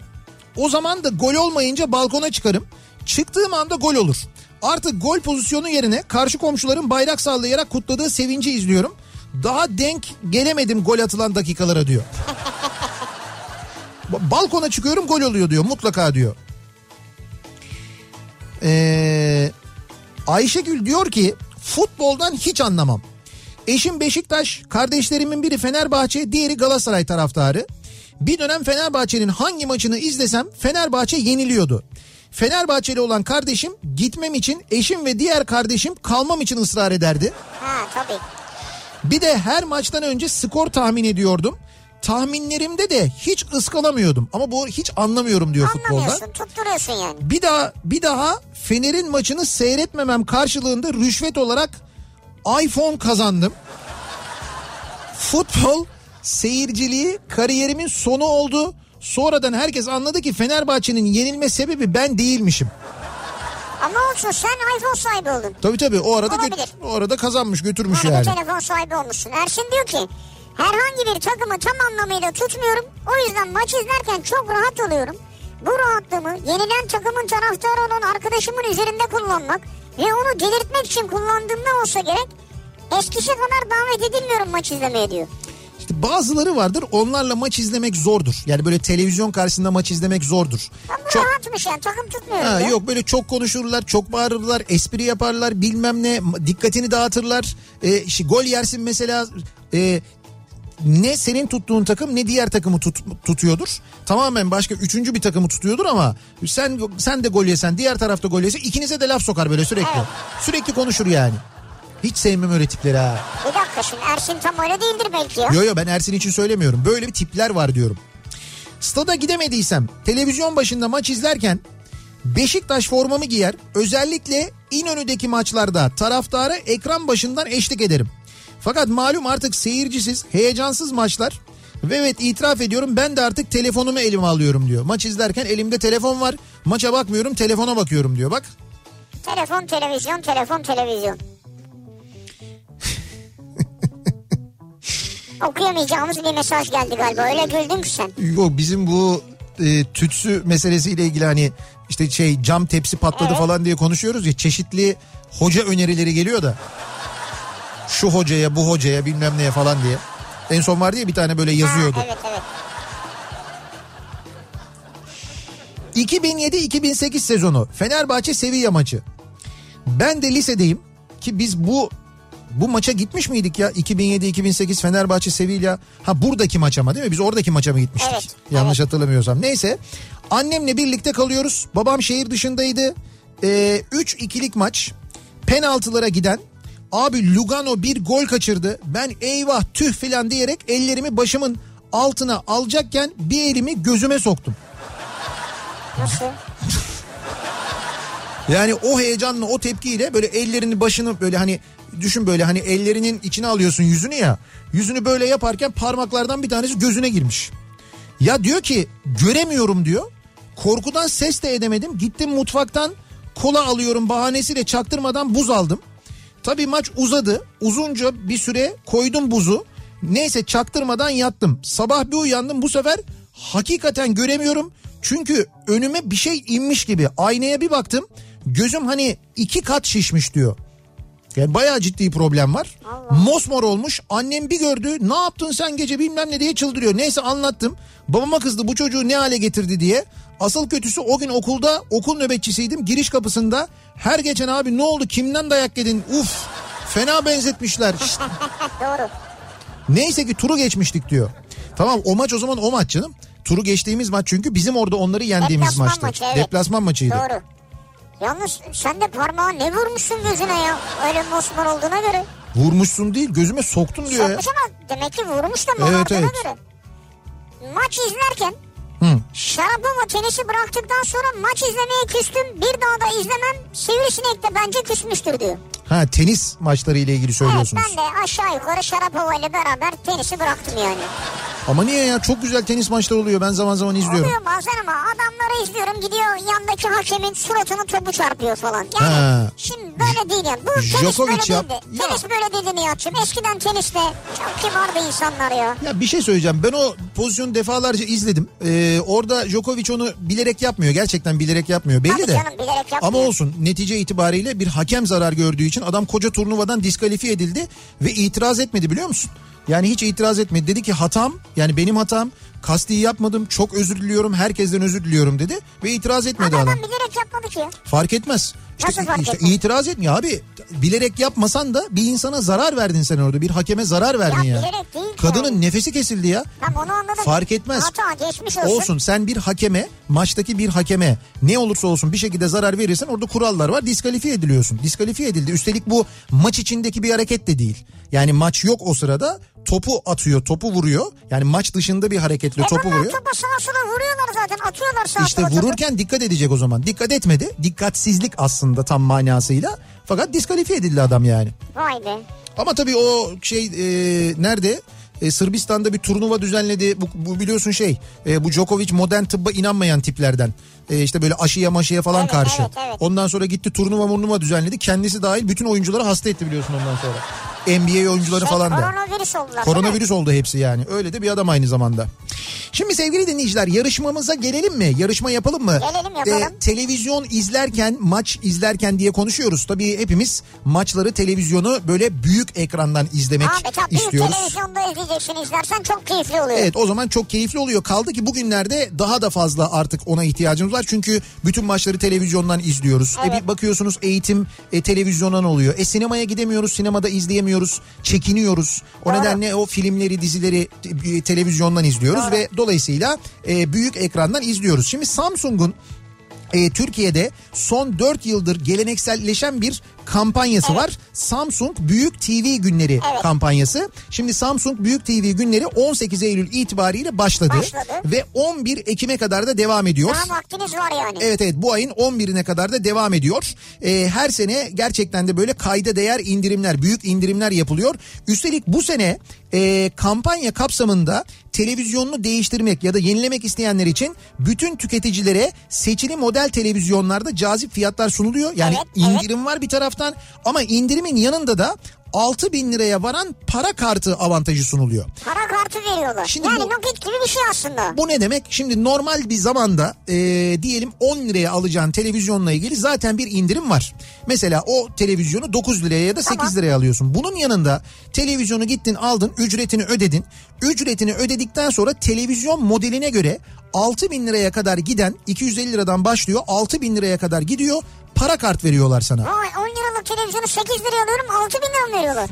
O zaman da gol olmayınca balkona çıkarım. Çıktığım anda gol olur. Artık gol pozisyonu yerine karşı komşuların bayrak sallayarak kutladığı sevinci izliyorum. Daha denk gelemedim gol atılan dakikalara diyor. Ba- Balkona çıkıyorum gol oluyor diyor mutlaka diyor. Ee, Ayşegül diyor ki futboldan hiç anlamam. Eşim Beşiktaş, kardeşlerimin biri Fenerbahçe, diğeri Galatasaray taraftarı. Bir dönem Fenerbahçe'nin hangi maçını izlesem Fenerbahçe yeniliyordu. Fenerbahçeli olan kardeşim gitmem için eşim ve diğer kardeşim kalmam için ısrar ederdi. Ha tabii. Bir de her maçtan önce skor tahmin ediyordum. Tahminlerimde de hiç ıskalamıyordum ama bu hiç anlamıyorum diyor futbolda. Tutturuyorsun yani. Bir daha bir daha Fener'in maçını seyretmemem karşılığında rüşvet olarak iPhone kazandım. Futbol seyirciliği kariyerimin sonu oldu. Sonradan herkes anladı ki Fenerbahçe'nin yenilme sebebi ben değilmişim. Ama olsun sen iPhone sahibi oldun. Tabii tabii o arada Olabilir. gö- o arada kazanmış götürmüş Yani, yani. telefon sahibi olmuşsun. Ersin diyor ki herhangi bir takımı tam anlamıyla tutmuyorum. O yüzden maç izlerken çok rahat oluyorum. Bu rahatlığımı yenilen takımın taraftarı olan arkadaşımın üzerinde kullanmak ve onu delirtmek için kullandığımda olsa gerek eskisi kadar davet edilmiyorum maç izlemeye diyor. İşte bazıları vardır onlarla maç izlemek zordur. Yani böyle televizyon karşısında maç izlemek zordur. Ama Çok rahatmış yani takım tutmuyorum Ha, ya. yok böyle çok konuşurlar, çok bağırırlar, espri yaparlar, bilmem ne, dikkatini dağıtırlar. E, işte gol yersin mesela e, ne senin tuttuğun takım ne diğer takımı tut, tutuyordur. Tamamen başka üçüncü bir takımı tutuyordur ama sen sen de gol yesen diğer tarafta gol yese ikinize de laf sokar böyle sürekli. Evet. Sürekli konuşur yani. Hiç sevmem öyle tipleri ha. Bir dakika şimdi Ersin tam öyle değildir belki ya. Yo yo ben Ersin için söylemiyorum. Böyle bir tipler var diyorum. Stada gidemediysem televizyon başında maç izlerken Beşiktaş formamı giyer. Özellikle İnönü'deki maçlarda taraftara ekran başından eşlik ederim. Fakat malum artık seyircisiz, heyecansız maçlar. Ve evet itiraf ediyorum ben de artık telefonumu elime alıyorum diyor. Maç izlerken elimde telefon var. Maça bakmıyorum telefona bakıyorum diyor bak. Telefon televizyon telefon televizyon. Okuyamayacağımız bir mesaj geldi galiba öyle güldün ki sen. Yok bizim bu e, tütsü meselesiyle ilgili hani işte şey cam tepsi patladı Evet. falan diye konuşuyoruz ya çeşitli hoca önerileri geliyor da şu hocaya bu hocaya bilmem neye falan diye. En son vardı ya bir tane böyle yazıyordu. Ha, evet. evet. 2007-2008 sezonu. Fenerbahçe Sevilla maçı. Ben de lisedeyim ki biz bu bu maça gitmiş miydik ya? 2007-2008 Fenerbahçe Sevilla. Ha buradaki maç ama değil mi? Biz oradaki maça mı gitmiştik? Evet, yanlış hatırlamıyorsam. Neyse annemle birlikte kalıyoruz. Babam şehir dışındaydı. 3-2'lik maç. Penaltılara giden abi Lugano bir gol kaçırdı ben eyvah tüh filan diyerek ellerimi başımın altına alacakken bir elimi gözüme soktum. Nasıl? Yani o heyecanla o tepkiyle böyle ellerini başını böyle hani düşün böyle hani ellerinin içine alıyorsun yüzünü ya. Yüzünü böyle yaparken parmaklardan bir tanesi gözüne girmiş. Ya diyor ki göremiyorum diyor. Korkudan ses de edemedim. Gittim mutfaktan kola alıyorum bahanesiyle çaktırmadan buz aldım. Tabii maç uzadı. Uzunca bir süre koydum buzu. Neyse çaktırmadan yattım. Sabah bir uyandım bu sefer hakikaten göremiyorum. Çünkü önüme bir şey inmiş gibi. Aynaya bir baktım. Gözüm hani iki kat şişmiş diyor. Yani bayağı ciddi problem var. Mosmor olmuş. Annem bir gördü. Ne yaptın sen gece bilmem ne diye çıldırıyor. Neyse anlattım. Babama kızdı bu çocuğu ne hale getirdi diye. Asıl kötüsü o gün okulda okul nöbetçisiydim. Giriş kapısında her geçen abi ne oldu kimden dayak yedin? Uf fena benzetmişler. Doğru. Neyse ki turu geçmiştik diyor. Tamam o maç o zaman o maç canım. Turu geçtiğimiz maç çünkü bizim orada onları yendiğimiz Deplasman maçtı. maçı, evet. Deplasman maçıydı. Doğru. Yalnız sen de parmağı ne vurmuşsun gözüne ya? Öyle mosmor olduğuna göre. Vurmuşsun değil gözüme soktun diyor ya. Sokmuş ama demek ki vurmuş da Evet, evet. göre. Maç izlerken Hı. Şarapova tenisi bıraktıktan sonra maç izlemeye küstüm. Bir daha da izlemem. Sivrisinek de bence küsmüştür diyor. Ha tenis maçları ile ilgili söylüyorsunuz. Evet ben de aşağı yukarı Şarapova ile beraber tenisi bıraktım yani. Ama niye ya çok güzel tenis maçları oluyor ben zaman zaman izliyorum. Oluyor bazen ama adamları izliyorum gidiyor yandaki hakemin suratını topu çarpıyor falan. Yani Ha. şimdi böyle değil yani. Bu tenis Djokovic böyle yap- değildi. Ya. Tenis böyle dedi Nihat'cığım. Eskiden teniste çok kibardı insanlar ya. Ya bir şey söyleyeceğim ben o pozisyonu defalarca izledim. Ee, orada Djokovic onu bilerek yapmıyor gerçekten bilerek yapmıyor belli Tabii de. canım, bilerek yapmıyor. Ama olsun netice itibariyle bir hakem zarar gördüğü için adam koca turnuvadan diskalifiye edildi ve itiraz etmedi biliyor musun? Yani hiç itiraz etmedi. Dedi ki hatam yani benim hatam kasti yapmadım çok özür diliyorum herkesten özür diliyorum dedi ve itiraz etmedi adam. adam bilerek yapmadı ki. Fark etmez. İşte, Nasıl fark işte etmez? itiraz etmiyor abi. Bilerek yapmasan da bir insana zarar verdin sen orada. Bir hakeme zarar verdin Ya ya. bilerek değil Kadının yani. nefesi kesildi ya. Tam onu anladım. Fark etmez. Hata geçmiş olsun. Olsun sen bir hakeme maçtaki bir hakeme ne olursa olsun bir şekilde zarar verirsen orada kurallar var diskalifiye ediliyorsun. Diskalifiye edildi. Üstelik bu maç içindeki bir hareket de değil. Yani maç yok o sırada topu atıyor topu vuruyor. Yani maç dışında bir hareketle E topu vuruyor. topa sağa sola vuruyorlar zaten. Atıyorlar sağa İşte sola topu. vururken dikkat edecek o zaman. Dikkat etmedi. Dikkatsizlik aslında tam manasıyla. Fakat diskalifiye edildi adam yani. Vay be. Ama tabii o şey e, nerede? E, Sırbistan'da bir turnuva düzenledi. Bu, bu biliyorsun şey e, bu Djokovic modern tıbba inanmayan tiplerden. E, işte böyle aşıya maşıya falan Evet, karşı. evet, evet. Ondan sonra gitti turnuva turnuva düzenledi. Kendisi dahil bütün oyuncuları hasta etti biliyorsun ondan sonra. NBA oyuncuları Şey, falan da. koronavirüs oldular? Koronavirüs oldu hepsi yani. Öyle de bir adam aynı zamanda. Şimdi sevgili dinleyiciler yarışmamıza gelelim mi? Yarışma yapalım mı? Gelelim, yapalım. Ee, televizyon izlerken, maç izlerken diye konuşuyoruz. Tabii hepimiz maçları televizyonu böyle büyük ekrandan izlemek Abi tabii istiyoruz. televizyonda izleyeceksin izlersen çok keyifli oluyor. Evet o zaman çok keyifli oluyor. Kaldı ki bugünlerde daha da fazla artık ona ihtiyacımız var. Çünkü bütün maçları televizyondan izliyoruz. E Evet. bir bakıyorsunuz eğitim e, televizyondan oluyor. E sinemaya gidemiyoruz, sinemada izleyemiyoruz, çekiniyoruz. O Doğru. nedenle o filmleri, dizileri e, televizyondan izliyoruz Doğru. ve dolayısıyla e, büyük ekrandan izliyoruz. Şimdi Samsung'un e, Türkiye'de son 4 yıldır gelenekselleşen bir kampanyası var. Samsung Büyük TV Günleri Evet. kampanyası. Şimdi Samsung Büyük TV Günleri 18 Eylül itibariyle başladı. Başladı. Ve 11 Ekim'e kadar da devam ediyor. Daha vaktiniz var yani. Evet evet bu ayın 11'ine kadar da devam ediyor. Ee, her sene gerçekten de böyle kayda değer indirimler, büyük indirimler yapılıyor. Üstelik bu sene e, kampanya kapsamında televizyonunu değiştirmek ya da yenilemek isteyenler için bütün tüketicilere seçili model televizyonlarda cazip fiyatlar sunuluyor. Yani Evet, evet. indirim var bir taraftan ama indirimin yanında da 6 bin liraya varan para kartı avantajı sunuluyor. Para kartı veriyorlar. Şimdi yani bu- nakit gibi bir şey aslında. Bu ne demek? Şimdi normal bir zamanda e, diyelim 10 liraya alacağın televizyonla ilgili zaten bir indirim var. Mesela o televizyonu 9 liraya ya da 8 Tamam. liraya alıyorsun. Bunun yanında televizyonu gittin aldın ücretini ödedin. Ücretini ödedikten sonra televizyon modeline göre 6 bin liraya kadar giden 250 liradan başlıyor 6 bin liraya kadar gidiyor para kart veriyorlar sana. Vay 10 liralık televizyonu 8 liraya alıyorum 6 bin lira mı veriyorlar?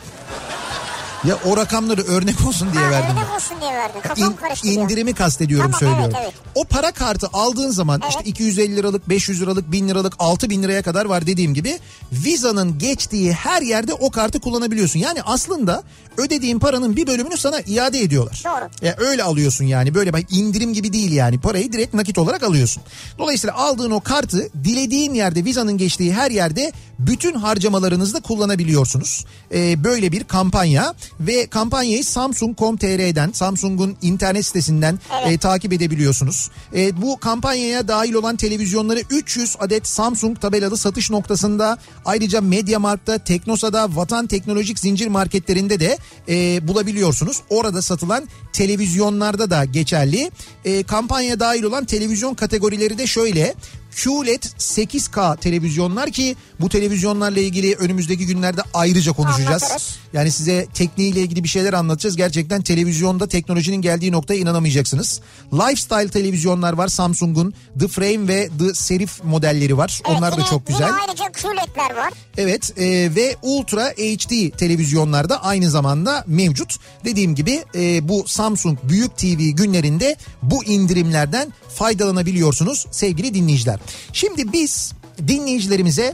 Ya o rakamları örnek olsun diye ha, verdim. örnek olsun diye verdin. Kafam karıştı indirimi kastediyorum Tamam, söylüyorum. evet, evet. O para kartı aldığın zaman Evet. işte 250 liralık, 500 liralık, 1000 liralık, 6000 liraya kadar var dediğim gibi Visa'nın geçtiği her yerde o kartı kullanabiliyorsun. Yani aslında ödediğin paranın bir bölümünü sana iade ediyorlar. Doğru. Ya öyle alıyorsun yani böyle bak indirim gibi değil yani parayı direkt nakit olarak alıyorsun. Dolayısıyla aldığın o kartı dilediğin yerde Visa'nın geçtiği her yerde bütün harcamalarınızda kullanabiliyorsunuz. Ee, böyle bir kampanya ve kampanyayı Samsung.com.tr'den Samsung'un internet sitesinden e, takip edebiliyorsunuz. E, bu kampanyaya dahil olan televizyonları 300 adet Samsung tabelalı satış noktasında ayrıca Mediamarkt'ta, Teknosa'da, Vatan Teknolojik zincir marketlerinde de e, bulabiliyorsunuz. Orada satılan televizyonlarda da geçerli. E, kampanyaya dahil olan televizyon kategorileri de şöyle. QLED 8K televizyonlar ki bu televizyonlarla ilgili önümüzdeki günlerde ayrıca konuşacağız. Anlatırız. Yani size tekniğiyle ilgili bir şeyler anlatacağız. Gerçekten televizyonda teknolojinin geldiği noktaya inanamayacaksınız. Lifestyle televizyonlar var Samsung'un. The Frame ve The Serif modelleri var. Evet, Onlar da yine- çok güzel. Ayrıca QLED'ler var. Evet e, ve Ultra HD televizyonlarda aynı zamanda mevcut. Dediğim gibi e, bu Samsung Büyük TV günlerinde bu indirimlerden faydalanabiliyorsunuz sevgili dinleyiciler. Şimdi biz dinleyicilerimize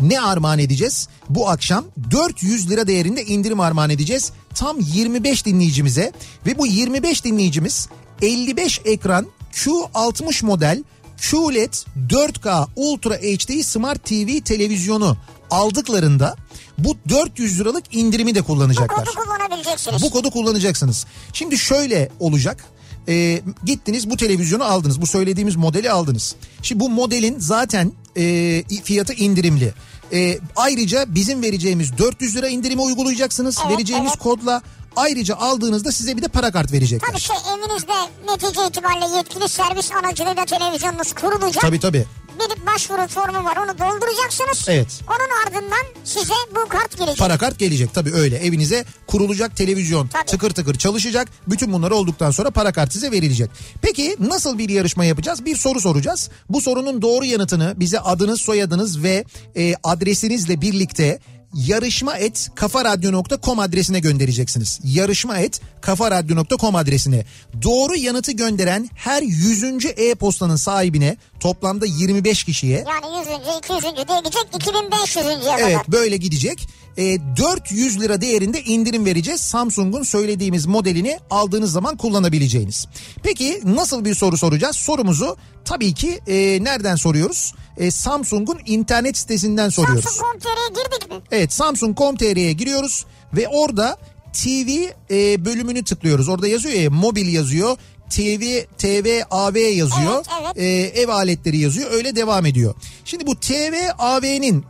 ne armağan edeceğiz? Bu akşam 400 lira değerinde indirim armağan edeceğiz. Tam 25 dinleyicimize ve bu 25 dinleyicimiz 55 ekran Q60 model QLED 4K Ultra HD Smart TV televizyonu aldıklarında bu 400 liralık indirimi de Bu kullanacaklar. kodu kullanabileceksiniz. Bu kodu kullanacaksınız. Şimdi şöyle olacak. Ee, gittiniz bu televizyonu aldınız. Bu söylediğimiz modeli aldınız. Şimdi bu modelin zaten e, fiyatı indirimli. Ee, ayrıca bizim vereceğimiz 400 lira indirimi uygulayacaksınız. Evet, vereceğimiz evet. kodla ayrıca aldığınızda size bir de para kart verecekler. Tabii şey evinizde netice itibariyle yetkili servis aracılığıyla televizyonunuz kurulacak. Tabii tabii. Bir başvuru formu var onu dolduracaksınız. Evet. Onun ardından size bu kart gelecek. Para kart gelecek tabii öyle evinize kurulacak televizyon Tabii. tıkır tıkır çalışacak. Bütün bunlar olduktan sonra para kart size verilecek. Peki nasıl bir yarışma yapacağız? Bir soru soracağız. Bu sorunun doğru yanıtını bize adınız soyadınız ve e, adresinizle birlikte yarışma et kafaradyo.com adresine göndereceksiniz. Yarışma et kafaradyo.com adresine. Doğru yanıtı gönderen her 100. e-postanın sahibine toplamda 25 kişiye Yani 100. 200. diye gidecek 2500. kadar. Evet böyle gidecek. E, 400 lira değerinde indirim vereceğiz. Samsung'un söylediğimiz modelini aldığınız zaman kullanabileceğiniz. Peki nasıl bir soru soracağız? Sorumuzu tabii ki e, nereden soruyoruz? E, Samsung'un internet sitesinden soruyoruz. Samsung.com.tr'ye girdik mi? Evet Samsung.com.tr'ye giriyoruz ve orada TV e, bölümünü tıklıyoruz. Orada yazıyor ya mobil yazıyor. TV, TV, AV yazıyor. Evet, evet. E, ev aletleri yazıyor. Öyle devam ediyor. Şimdi bu TV, AV'nin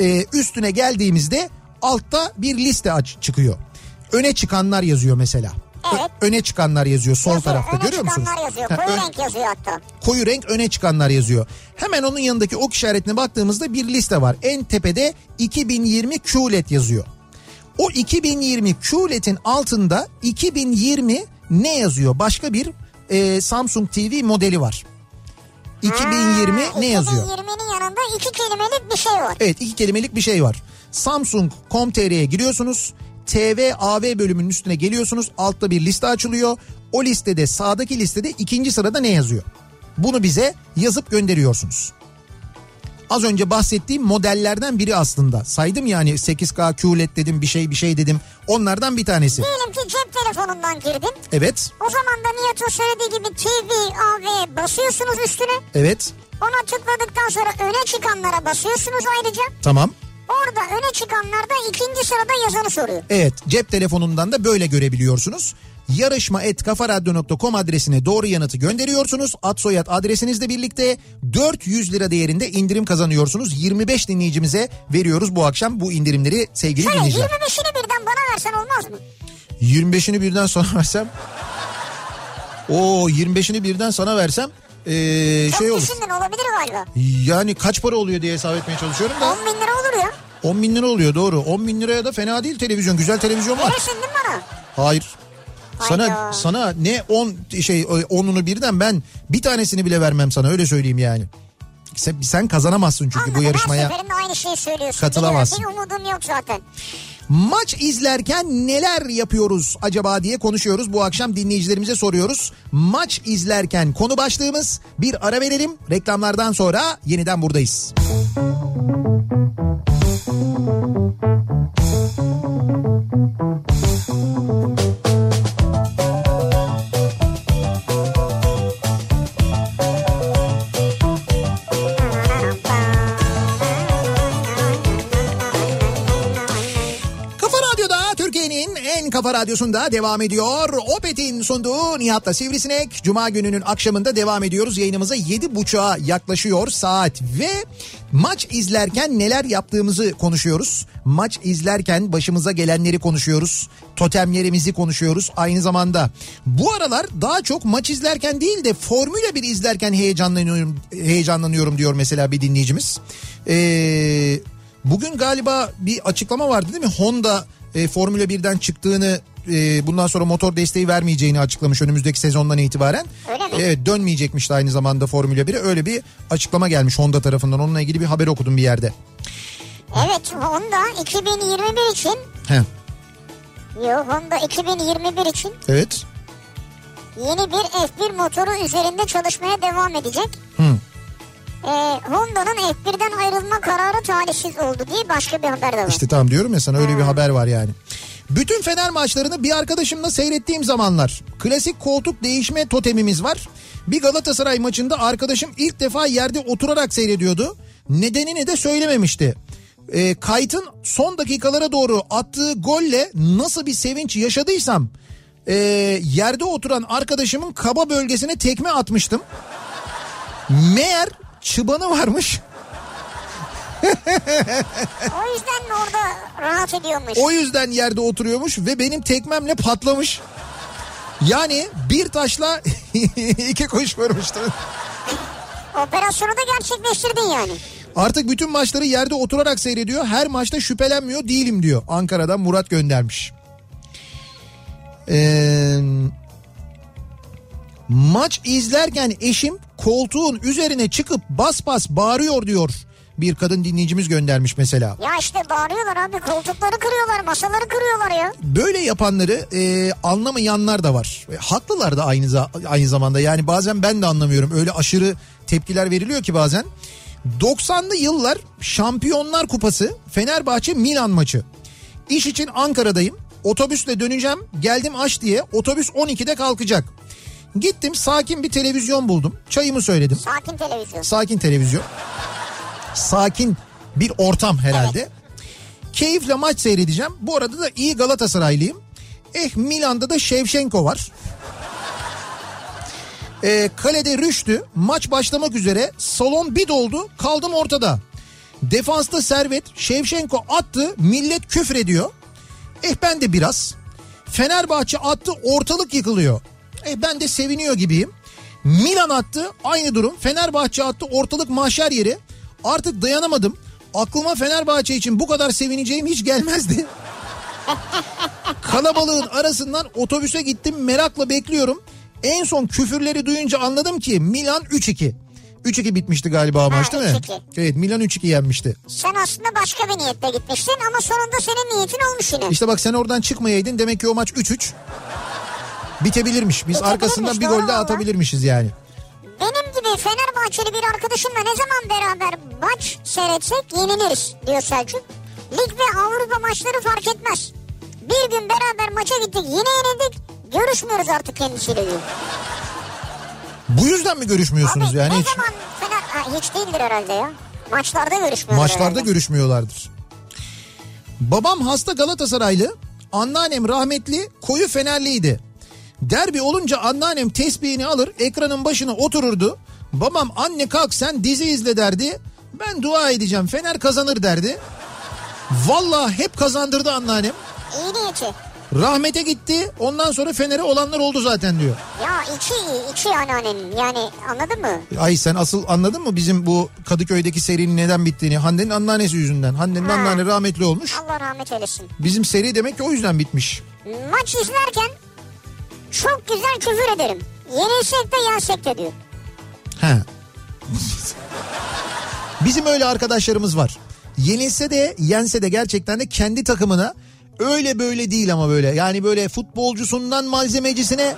e, üstüne geldiğimizde altta bir liste aç çıkıyor. Öne çıkanlar yazıyor mesela. Ö- Evet. öne çıkanlar yazıyor sol Yazıyor, tarafta öne görüyor musunuz? çıkanlar yazıyor. Ha, Koyu renk yazıyor hatta. koyu renk öne çıkanlar yazıyor. Hemen onun yanındaki ok işaretine baktığımızda bir liste var. En tepede 2020 QLED yazıyor. O 2020 QLED'in altında 2020 ne yazıyor? Başka bir e, Samsung TV modeli var. 2020 Ha, ne yazıyor? 2020'nin yanında iki kelimelik bir şey var. Evet iki kelimelik bir şey var. Samsung.com.tr'ye giriyorsunuz. TV AV bölümünün üstüne geliyorsunuz. Altta bir liste açılıyor. O listede sağdaki listede ikinci sırada ne yazıyor? Bunu bize yazıp gönderiyorsunuz. Az önce bahsettiğim modellerden biri aslında. Saydım yani 8K QLED dedim bir şey bir şey dedim. Onlardan bir tanesi. Diyelim ki cep telefonundan girdin. Evet, O zaman da Nihat'ın söylediği gibi TV, AV basıyorsunuz üstüne. evet, Ona tıkladıktan sonra öne çıkanlara basıyorsunuz ayrıca. tamam. Orada öne çıkanlarda ikinci sırada yazanı soruyor. Evet cep telefonundan da böyle görebiliyorsunuz. Yarışma et kafaradyo.com adresine doğru yanıtı gönderiyorsunuz. Ad soyad adresinizle birlikte 400 lira değerinde indirim kazanıyorsunuz. 25 dinleyicimize veriyoruz bu akşam bu indirimleri sevgili Şöyle dinleyiciler. 25'ini birden bana versen olmaz mı? 25'ini birden sana versem. O 25'ini birden sana versem ee, Çok şey olur. düşündün olabilir galiba. Yani kaç para oluyor diye hesap etmeye çalışıyorum da. 10 bin lira olur ya. 10 bin lira oluyor doğru. 10 bin liraya da fena değil televizyon. Güzel televizyon var. Verirsin değil mi bana? Hayır. Sana Hayda. sana ne 10 şey onunu birden ben bir tanesini bile vermem sana öyle söyleyeyim yani. Sen, sen kazanamazsın çünkü Anladım. bu yarışmaya. Her aynı şeyi söylüyorsun. katılamazsın. Bir umudum yok zaten. Maç izlerken neler yapıyoruz acaba diye konuşuyoruz. Bu akşam dinleyicilerimize soruyoruz. Maç izlerken konu başlığımız bir ara verelim. Reklamlardan sonra yeniden buradayız. Kafa kafa radyosunda devam ediyor. Opet'in sunduğu Nihat'la Sivrisinek. Cuma gününün akşamında devam ediyoruz. Yayınımıza 7.30'a yaklaşıyor saat ve maç izlerken neler yaptığımızı konuşuyoruz. Maç izlerken başımıza gelenleri konuşuyoruz. Totemlerimizi konuşuyoruz aynı zamanda. Bu aralar daha çok maç izlerken değil de Formula 1 izlerken heyecanlanıyorum, heyecanlanıyorum diyor mesela bir dinleyicimiz. Eee... Bugün galiba bir açıklama vardı değil mi? Honda e, Formula 1'den çıktığını e, bundan sonra motor desteği vermeyeceğini açıklamış önümüzdeki sezondan itibaren. Öyle mi? Evet dönmeyecekmiş de aynı zamanda Formula 1'e öyle bir açıklama gelmiş Honda tarafından. Onunla ilgili bir haber okudum bir yerde. Evet Honda 2021 için He, Yok Honda 2021 için evet. yeni bir F1 motoru üzerinde çalışmaya devam edecek. Hı. Ee, Honda'nın F1'den ayrılma kararı talihsiz oldu diye başka bir haber de var. İşte tamam diyorum ya sana öyle bir haber var yani. Bütün Fener maçlarını bir arkadaşımla seyrettiğim zamanlar klasik koltuk değişme totemimiz var. Bir Galatasaray maçında arkadaşım ilk defa yerde oturarak seyrediyordu. Nedenini de söylememişti. E, Kayt'ın son dakikalara doğru attığı golle nasıl bir sevinç yaşadıysam e, yerde oturan arkadaşımın kaba bölgesine tekme atmıştım. Meğer çıbanı varmış. O yüzden orada rahat ediyormuş? O yüzden yerde oturuyormuş ve benim tekmemle patlamış. Yani bir taşla iki kuş vurmuştu. Operasyonu da gerçekleştirdin yani. Artık bütün maçları yerde oturarak seyrediyor. Her maçta şüphelenmiyor değilim diyor. Ankara'dan Murat göndermiş. Ee, maç izlerken eşim koltuğun üzerine çıkıp bas bas bağırıyor diyor. Bir kadın dinleyicimiz göndermiş mesela. Ya işte bağırıyorlar abi koltukları kırıyorlar masaları kırıyorlar ya. Böyle yapanları e, anlamayanlar da var. E, haklılar da aynı aynı zamanda. Yani bazen ben de anlamıyorum. Öyle aşırı tepkiler veriliyor ki bazen. 90'lı yıllar Şampiyonlar Kupası Fenerbahçe Milan maçı. İş için Ankara'dayım. Otobüsle döneceğim. Geldim aç diye. Otobüs 12'de kalkacak. Gittim sakin bir televizyon buldum. Çayımı söyledim. Sakin televizyon. Sakin televizyon. Sakin bir ortam herhalde. Keyifle maç seyredeceğim. Bu arada da iyi Galatasaraylıyım. Eh Milan'da da Şevşenko var. Ee, kalede Rüştü maç başlamak üzere salon bir doldu kaldım ortada. Defansta Servet Şevşenko attı millet küfür ediyor. Eh ben de biraz. Fenerbahçe attı ortalık yıkılıyor. Eh ben de seviniyor gibiyim. Milan attı aynı durum. Fenerbahçe attı ortalık mahşer yeri. Artık dayanamadım. Aklıma Fenerbahçe için bu kadar sevineceğim hiç gelmezdi. Kalabalığın arasından otobüse gittim merakla bekliyorum. En son küfürleri duyunca anladım ki Milan 3-2. 3-2 bitmişti galiba maç değil mi? 3-2. Evet Milan 3-2 yenmişti. Sen aslında başka bir niyetle gitmiştin ama sonunda senin niyetin olmuş yine. İşte bak sen oradan çıkmayaydın demek ki o maç 3-3. Bitebilirmiş. Biz arkasından bir gol de atabilirmişiz yani. Benim gibi Fenerbahçeli bir arkadaşımla ne zaman beraber maç seyretsek yeniliriz diyor Selçuk. Lig ve Avrupa maçları fark etmez. Bir gün beraber maça gittik yine yenildik. Görüşmüyoruz artık kendisiyle diyor. Bu yüzden mi görüşmüyorsunuz Abi yani ne hiç? zaman Fener... Ha, hiç değildir herhalde ya. Maçlarda görüşmüyoruz Maçlarda herhalde. görüşmüyorlardır. Babam hasta Galatasaraylı. Anneannem rahmetli koyu Fenerliydi. Derbi olunca anneannem tesbihini alır ekranın başına otururdu. Babam anne kalk sen dizi izle derdi. Ben dua edeceğim Fener kazanır derdi. Vallahi hep kazandırdı anneannem. İyi niyeti. Rahmete gitti ondan sonra Fener'e olanlar oldu zaten diyor. Ya içi iyi, içi anneannenin. Yani anladın mı? Ay sen asıl anladın mı bizim bu Kadıköy'deki serinin neden bittiğini? Hande'nin anneannesi yüzünden. Hande'nin Ha. anneanne rahmetli olmuş. Allah rahmet eylesin. Bizim seri demek ki o yüzden bitmiş. Maç izlerken çok güzel küfür ederim. Yenilsek de yensek de diyor. He. Bizim öyle arkadaşlarımız var. Yenilse de yense de gerçekten de kendi takımına öyle böyle değil ama böyle. Yani böyle futbolcusundan malzemecisine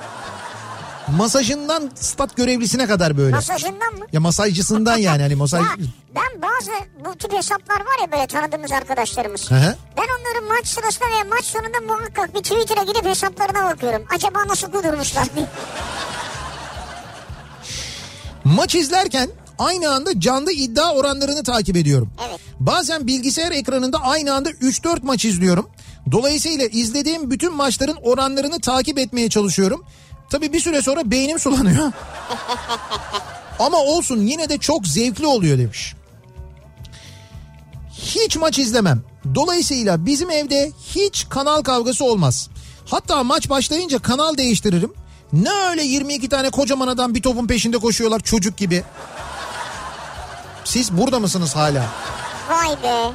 masajından stat görevlisine kadar böyle. Masajından mı? Ya masajcısından yani hani masaj... Ya ben bazı bu tip hesaplar var ya böyle tanıdığımız arkadaşlarımız. Hı hı. Ben onların maç sırasında ve maç sonunda muhakkak bir Twitter'a gidip hesaplarına bakıyorum. Acaba nasıl kudurmuşlar diye. Maç izlerken aynı anda canlı iddia oranlarını takip ediyorum. Evet. Bazen bilgisayar ekranında aynı anda 3-4 maç izliyorum. Dolayısıyla izlediğim bütün maçların oranlarını takip etmeye çalışıyorum. Tabii bir süre sonra beynim sulanıyor. Ama olsun yine de çok zevkli oluyor demiş. Hiç maç izlemem. Dolayısıyla bizim evde hiç kanal kavgası olmaz. Hatta maç başlayınca kanal değiştiririm. Ne öyle 22 tane kocaman adam bir topun peşinde koşuyorlar çocuk gibi. Siz burada mısınız hala? Vay be.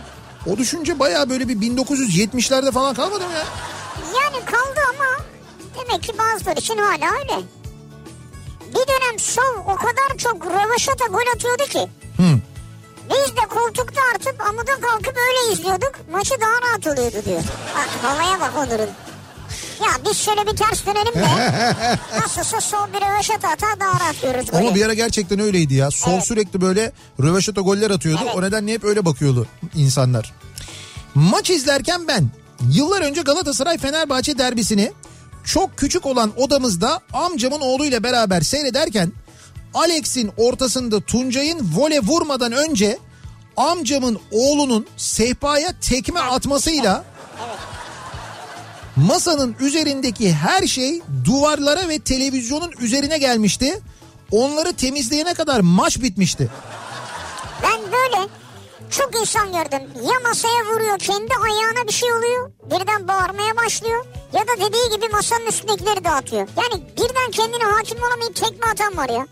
O düşünce baya böyle bir 1970'lerde falan kalmadı mı ya? Yani kaldı ama demek ki bazıları için hala öyle. Bir dönem şov o kadar çok rövaşata gol atıyordu ki. Hı. Biz de koltukta artık amuda kalkıp öyle izliyorduk. Maçı daha rahat oluyordu diyor. Bak havaya bak Onur'un. Ya biz şöyle bir ters dönelim de nasılsa sol bir rövaşata atar daha rahat görürüz golü. Ama bir ara gerçekten öyleydi ya. Sol Evet. sürekli böyle röveşata goller atıyordu. Evet. O nedenle hep öyle bakıyordu insanlar. Maç izlerken ben yıllar önce Galatasaray Fenerbahçe derbisini çok küçük olan odamızda amcamın oğluyla beraber seyrederken Alex'in ortasında Tuncay'ın vole vurmadan önce amcamın oğlunun sehpaya tekme atmasıyla masanın üzerindeki her şey duvarlara ve televizyonun üzerine gelmişti. Onları temizleyene kadar maç bitmişti. Ben böyle çok insan gördüm. Ya masaya vuruyor kendi ayağına bir şey oluyor. Birden bağırmaya başlıyor. Ya da dediği gibi masanın üstündekileri dağıtıyor. Yani birden kendine hakim olamayıp tekme atan var ya.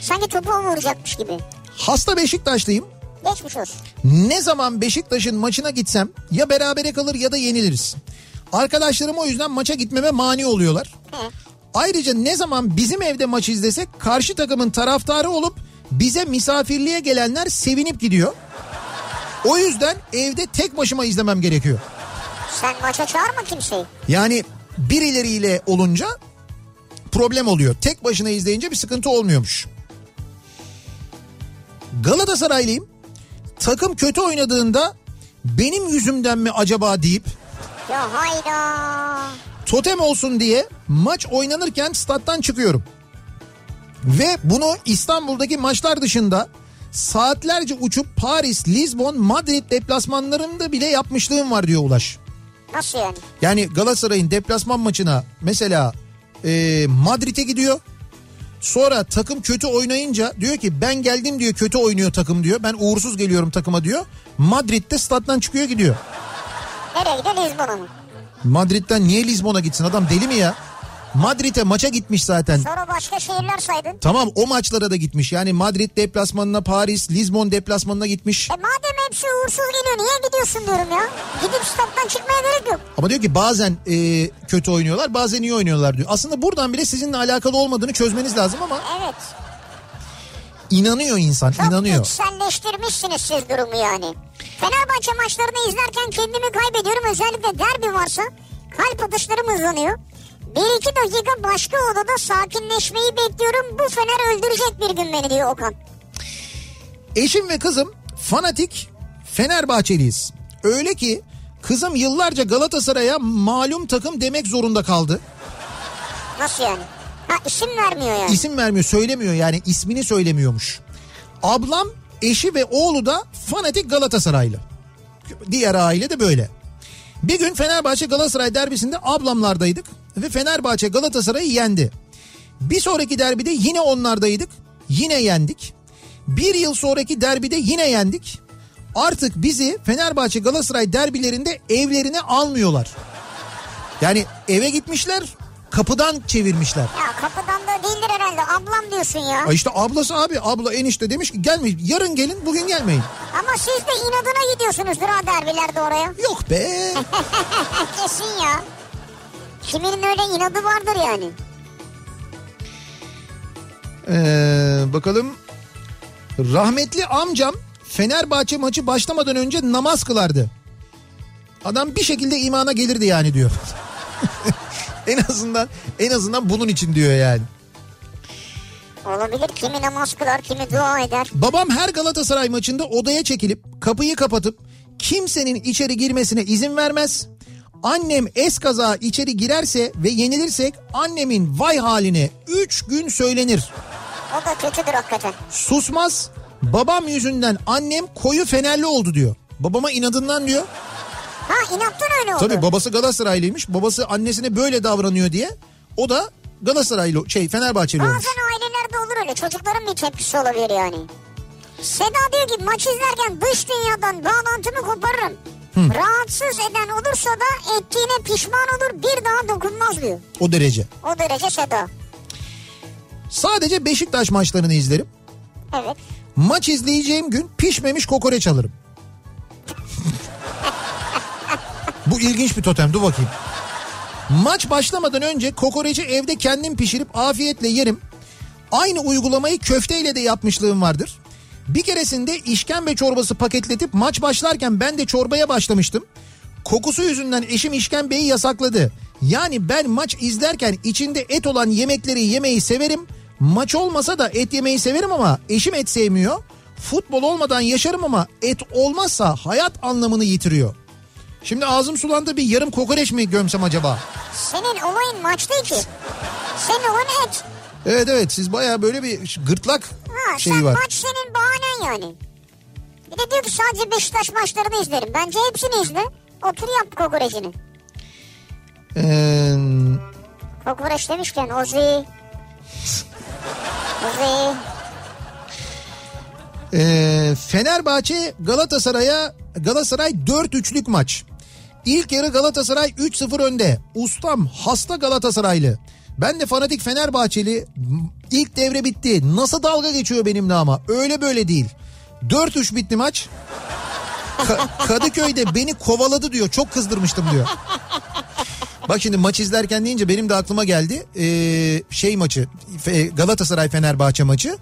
Sanki topu vuracakmış gibi. Hasta Beşiktaşlıyım. Geçmiş olsun. Ne zaman Beşiktaş'ın maçına gitsem ya berabere kalır ya da yeniliriz. Arkadaşlarım o yüzden maça gitmeme mani oluyorlar. He. Ayrıca ne zaman bizim evde maç izlesek karşı takımın taraftarı olup bize misafirliğe gelenler sevinip gidiyor. O yüzden evde tek başıma izlemem gerekiyor. Sen maça çağırma kimseyi. Yani birileriyle olunca problem oluyor. Tek başına izleyince bir sıkıntı olmuyormuş. Galatasaraylıyım. Takım kötü oynadığında benim yüzümden mi acaba deyip Ya hayda. totem olsun diye maç oynanırken stat'tan çıkıyorum. Ve bunu İstanbul'daki maçlar dışında saatlerce uçup Paris, Lisbon, Madrid deplasmanlarında bile yapmışlığım var diyor Ulaş. Nasıl yani? Yani Galatasaray'ın deplasman maçına mesela e, Madrid'e gidiyor. Sonra takım kötü oynayınca diyor ki ben geldim diyor kötü oynuyor takım diyor. Ben uğursuz geliyorum takıma diyor. Madrid'de stat'tan çıkıyor gidiyor. Nereye gidiyor Lizbon'a mı? Madrid'den niye Lizbon'a gitsin adam deli mi ya? Madrid'e maça gitmiş zaten. Sonra başka şehirler saydın. Tamam o maçlara da gitmiş. Yani Madrid deplasmanına Paris, Lisbon deplasmanına gitmiş. E madem hepsi uğursuz geliyor niye gidiyorsun diyorum ya. Gidip stat'tan çıkmaya gerek yok. Ama diyor ki bazen e, kötü oynuyorlar bazen iyi oynuyorlar diyor. Aslında buradan bile sizinle alakalı olmadığını çözmeniz lazım ama Evet. inanıyor insan Çok inanıyor. içselleştirmişsiniz siz durumu yani. Fenerbahçe maçlarını izlerken kendimi kaybediyorum. Özellikle derbi varsa kalp atışlarım hızlanıyor. Bir iki dakika başka odada sakinleşmeyi bekliyorum. Bu Fener öldürecek bir gün beni diyor Okan. Eşim ve kızım fanatik Fenerbahçeliyiz. Öyle ki kızım yıllarca Galatasaray'a malum takım demek zorunda kaldı. Nasıl yani? Ha isim vermiyor yani. İsim vermiyor söylemiyor yani ismini söylemiyormuş. Ablam eşi ve oğlu da fanatik Galatasaraylı. Diğer aile de böyle. Bir gün Fenerbahçe Galatasaray derbisinde ablamlardaydık ve Fenerbahçe Galatasaray'ı yendi. Bir sonraki derbide yine onlardaydık. Yine yendik. Bir yıl sonraki derbide yine yendik. Artık bizi Fenerbahçe Galatasaray derbilerinde evlerine almıyorlar. Yani eve gitmişler kapıdan çevirmişler. Ya kapıdan da değildir herhalde. Ablam diyorsun ya. Ay işte ablası abi abla enişte demiş ki gelmeyin yarın gelin bugün gelmeyin. Ama siz de inadına gidiyorsunuzdur ha derbilerde oraya. Yok be. Kesin ya. Kiminin öyle inadı vardır yani. Ee, bakalım. Rahmetli amcam Fenerbahçe maçı başlamadan önce namaz kılardı. Adam bir şekilde imana gelirdi yani diyor. en azından en azından bunun için diyor yani. Olabilir. Kimi namaz kılar, kimi dua eder. Babam her Galatasaray maçında odaya çekilip kapıyı kapatıp kimsenin içeri girmesine izin vermez. Annem eskaza içeri girerse ve yenilirsek annemin vay haline 3 gün söylenir. O da kötüdür hakikaten. Susmaz. Babam yüzünden annem koyu fenerli oldu diyor. Babama inadından diyor. Ha inattan öyle oldu. Tabii babası Galatasaraylıymış. Babası annesine böyle davranıyor diye. O da Galatasaraylı şey Fenerbahçeli olmuş. Bazen ailelerde olur öyle. Çocukların bir tepkisi olabilir yani. Seda diyor ki maç izlerken dış dünyadan bağlantımı koparırım. Rahatsız eden olursa da ettiğine pişman olur bir daha dokunmaz diyor. O derece. O derece Seda. Sadece Beşiktaş maçlarını izlerim. Evet. Maç izleyeceğim gün pişmemiş kokoreç alırım. Bu ilginç bir totem dur bakayım. Maç başlamadan önce kokoreci evde kendim pişirip afiyetle yerim. Aynı uygulamayı köfteyle de yapmışlığım vardır. Bir keresinde işkembe çorbası paketletip maç başlarken ben de çorbaya başlamıştım. Kokusu yüzünden eşim işkembeyi yasakladı. Yani ben maç izlerken içinde et olan yemekleri yemeyi severim. Maç olmasa da et yemeyi severim ama eşim et sevmiyor. Futbol olmadan yaşarım ama et olmazsa hayat anlamını yitiriyor. Şimdi ağzım sulandı bir yarım kokoreç mi gömsem acaba? Senin olayın maç değil ki. Senin olayın et. Evet evet siz baya böyle bir gırtlak Ha, şeyi sen var. maç senin bahanen yani. Bir de diyor ki sadece Beşiktaş maçlarını izlerim. Bence hepsini izle. Otur yap kokoreçini. Ee, Kokoreç demişken Ozi. Ozi. Ee, Fenerbahçe Galatasaray'a Galatasaray 4-3'lük maç. İlk yarı Galatasaray 3-0 önde. Ustam hasta Galatasaraylı. Ben de fanatik Fenerbahçeli. İlk devre bitti. Nasıl dalga geçiyor benimle ama. Öyle böyle değil. 4-3 bitti maç. Ka- Kadıköy'de beni kovaladı diyor. Çok kızdırmıştım diyor. Bak şimdi maç izlerken deyince benim de aklıma geldi. Ee, şey maçı Galatasaray Fenerbahçe maçı.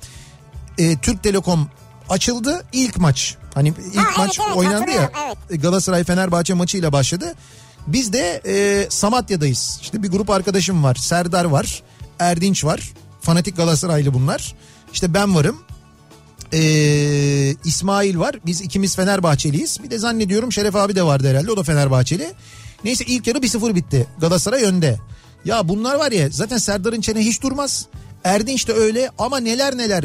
Ee, Türk Telekom açıldı ilk maç. Hani ilk Ha, evet, maç evet, oynandı ya. evet. Galatasaray Fenerbahçe maçıyla başladı. Biz de e, Samatya'dayız. İşte bir grup arkadaşım var. Serdar var. Erdinç var. Fanatik Galatasaraylı bunlar. İşte ben varım. Ee, İsmail var. Biz ikimiz Fenerbahçeliyiz. Bir de zannediyorum Şeref abi de vardı herhalde. O da Fenerbahçeli. Neyse ilk yarı 1-0 bitti. Galatasaray önde. Ya bunlar var ya zaten Serdar'ın çene hiç durmaz. Erdinç de öyle ama neler neler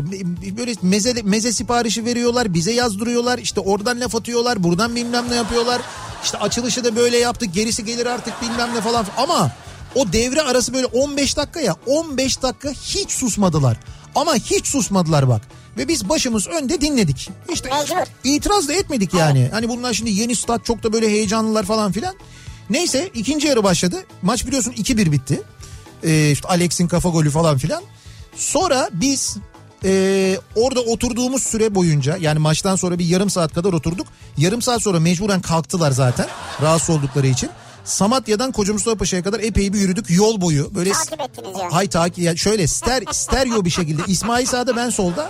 böyle meze, meze siparişi veriyorlar bize yazdırıyorlar işte oradan laf atıyorlar buradan bilmem ne yapıyorlar işte açılışı da böyle yaptık gerisi gelir artık bilmem ne falan. Ama o devre arası böyle 15 dakika ya 15 dakika hiç susmadılar. Ama hiç susmadılar bak. Ve biz başımız önde dinledik. İşte Mecbur. itiraz da etmedik yani. Hani bunlar şimdi yeni stat çok da böyle heyecanlılar falan filan. Neyse ikinci yarı başladı. Maç biliyorsun 2-1 bitti. Ee, işte Alex'in kafa golü falan filan. Sonra biz e, orada oturduğumuz süre boyunca yani maçtan sonra bir yarım saat kadar oturduk. Yarım saat sonra mecburen kalktılar zaten rahatsız oldukları için. Samatya'dan Koca Mustafa Paşa'ya kadar epey bir yürüdük yol boyu. Böyle Takip ettiniz yani. Hay takip yani şöyle ster, stereo bir şekilde İsmail sağda ben solda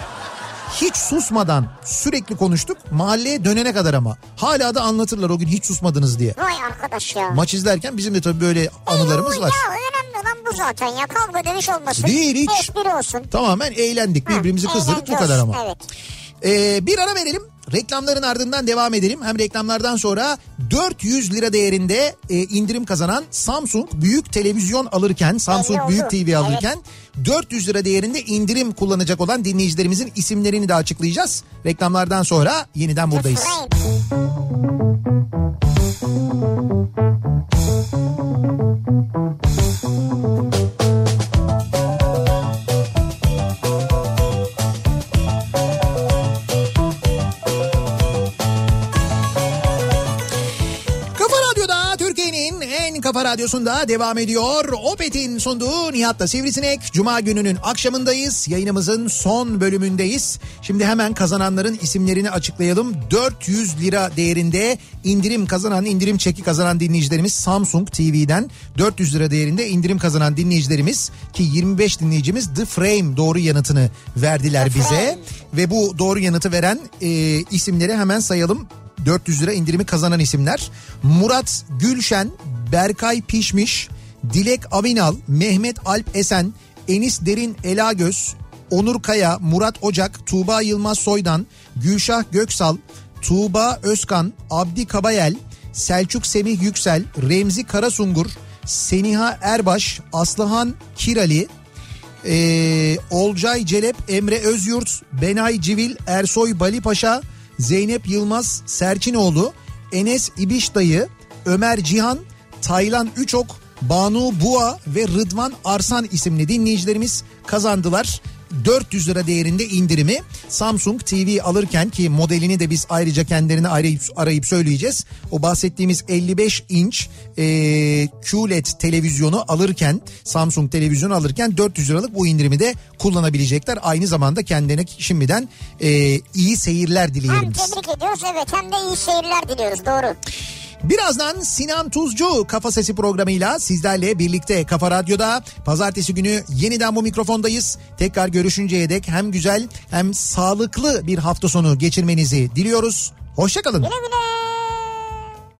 hiç susmadan sürekli konuştuk mahalleye dönene kadar ama. Hala da anlatırlar o gün hiç susmadınız diye. Vay arkadaş ya. Maç izlerken bizim de tabii böyle anılarımız Ee, var. Ya bu zaten ya kavga dövüş olmasın. Değil, hiç. Espri olsun. Tamamen eğlendik birbirimizi Ha, kızdırdık bu kadar ama. Evet. Ee, bir ara verelim. Reklamların ardından devam edelim. Hem reklamlardan sonra 400 lira değerinde e, indirim kazanan Samsung büyük televizyon alırken, Samsung büyük TV alırken 400 lira değerinde indirim kullanacak olan dinleyicilerimizin isimlerini de açıklayacağız. Reklamlardan sonra yeniden buradayız. Frame. Kafa radyosunda devam ediyor. Opet'in sunduğu Nihat'la Sivrisinek. Cuma gününün akşamındayız. Yayınımızın son bölümündeyiz. Şimdi hemen kazananların isimlerini açıklayalım. 400 lira değerinde indirim kazanan, indirim çeki kazanan dinleyicilerimiz Samsung TV'den 400 lira değerinde indirim kazanan dinleyicilerimiz ki 25 dinleyicimiz The Frame doğru yanıtını verdiler bize. Ve bu doğru yanıtı veren e, isimleri hemen sayalım. 400 lira indirimi kazanan isimler. Murat Gülşen, Berkay Pişmiş, Dilek Avinal, Mehmet Alp Esen, Enis Derin Elagöz, Onur Kaya, Murat Ocak, Tuğba Yılmaz Soydan, Gülşah Göksal, Tuğba Özkan, Abdi Kabayel, Selçuk Semih Yüksel, Remzi Karasungur, Seniha Erbaş, Aslıhan Kirali, ee, Olcay Celep, Emre Özyurt, Benay Civil, Ersoy Balipaşa, Zeynep Yılmaz Serçinoğlu, Enes İbiş Dayı, Ömer Cihan, Taylan Üçok, Banu Bua ve Rıdvan Arsan isimli dinleyicilerimiz kazandılar. 400 lira değerinde indirimi Samsung TV alırken ki modelini de biz ayrıca kendilerini arayıp, arayıp söyleyeceğiz. O bahsettiğimiz 55 inç e, QLED televizyonu alırken Samsung televizyonu alırken 400 liralık bu indirimi de kullanabilecekler. Aynı zamanda kendilerine şimdiden e, iyi seyirler dileyelim Hem tebrik ediyoruz evet hem de iyi seyirler diliyoruz doğru. Birazdan Sinan Tuzcu Kafa Sesi programıyla sizlerle birlikte Kafa Radyo'da pazartesi günü yeniden bu mikrofondayız. Tekrar görüşünceye dek hem güzel hem sağlıklı bir hafta sonu geçirmenizi diliyoruz. Hoşçakalın. Güle güle.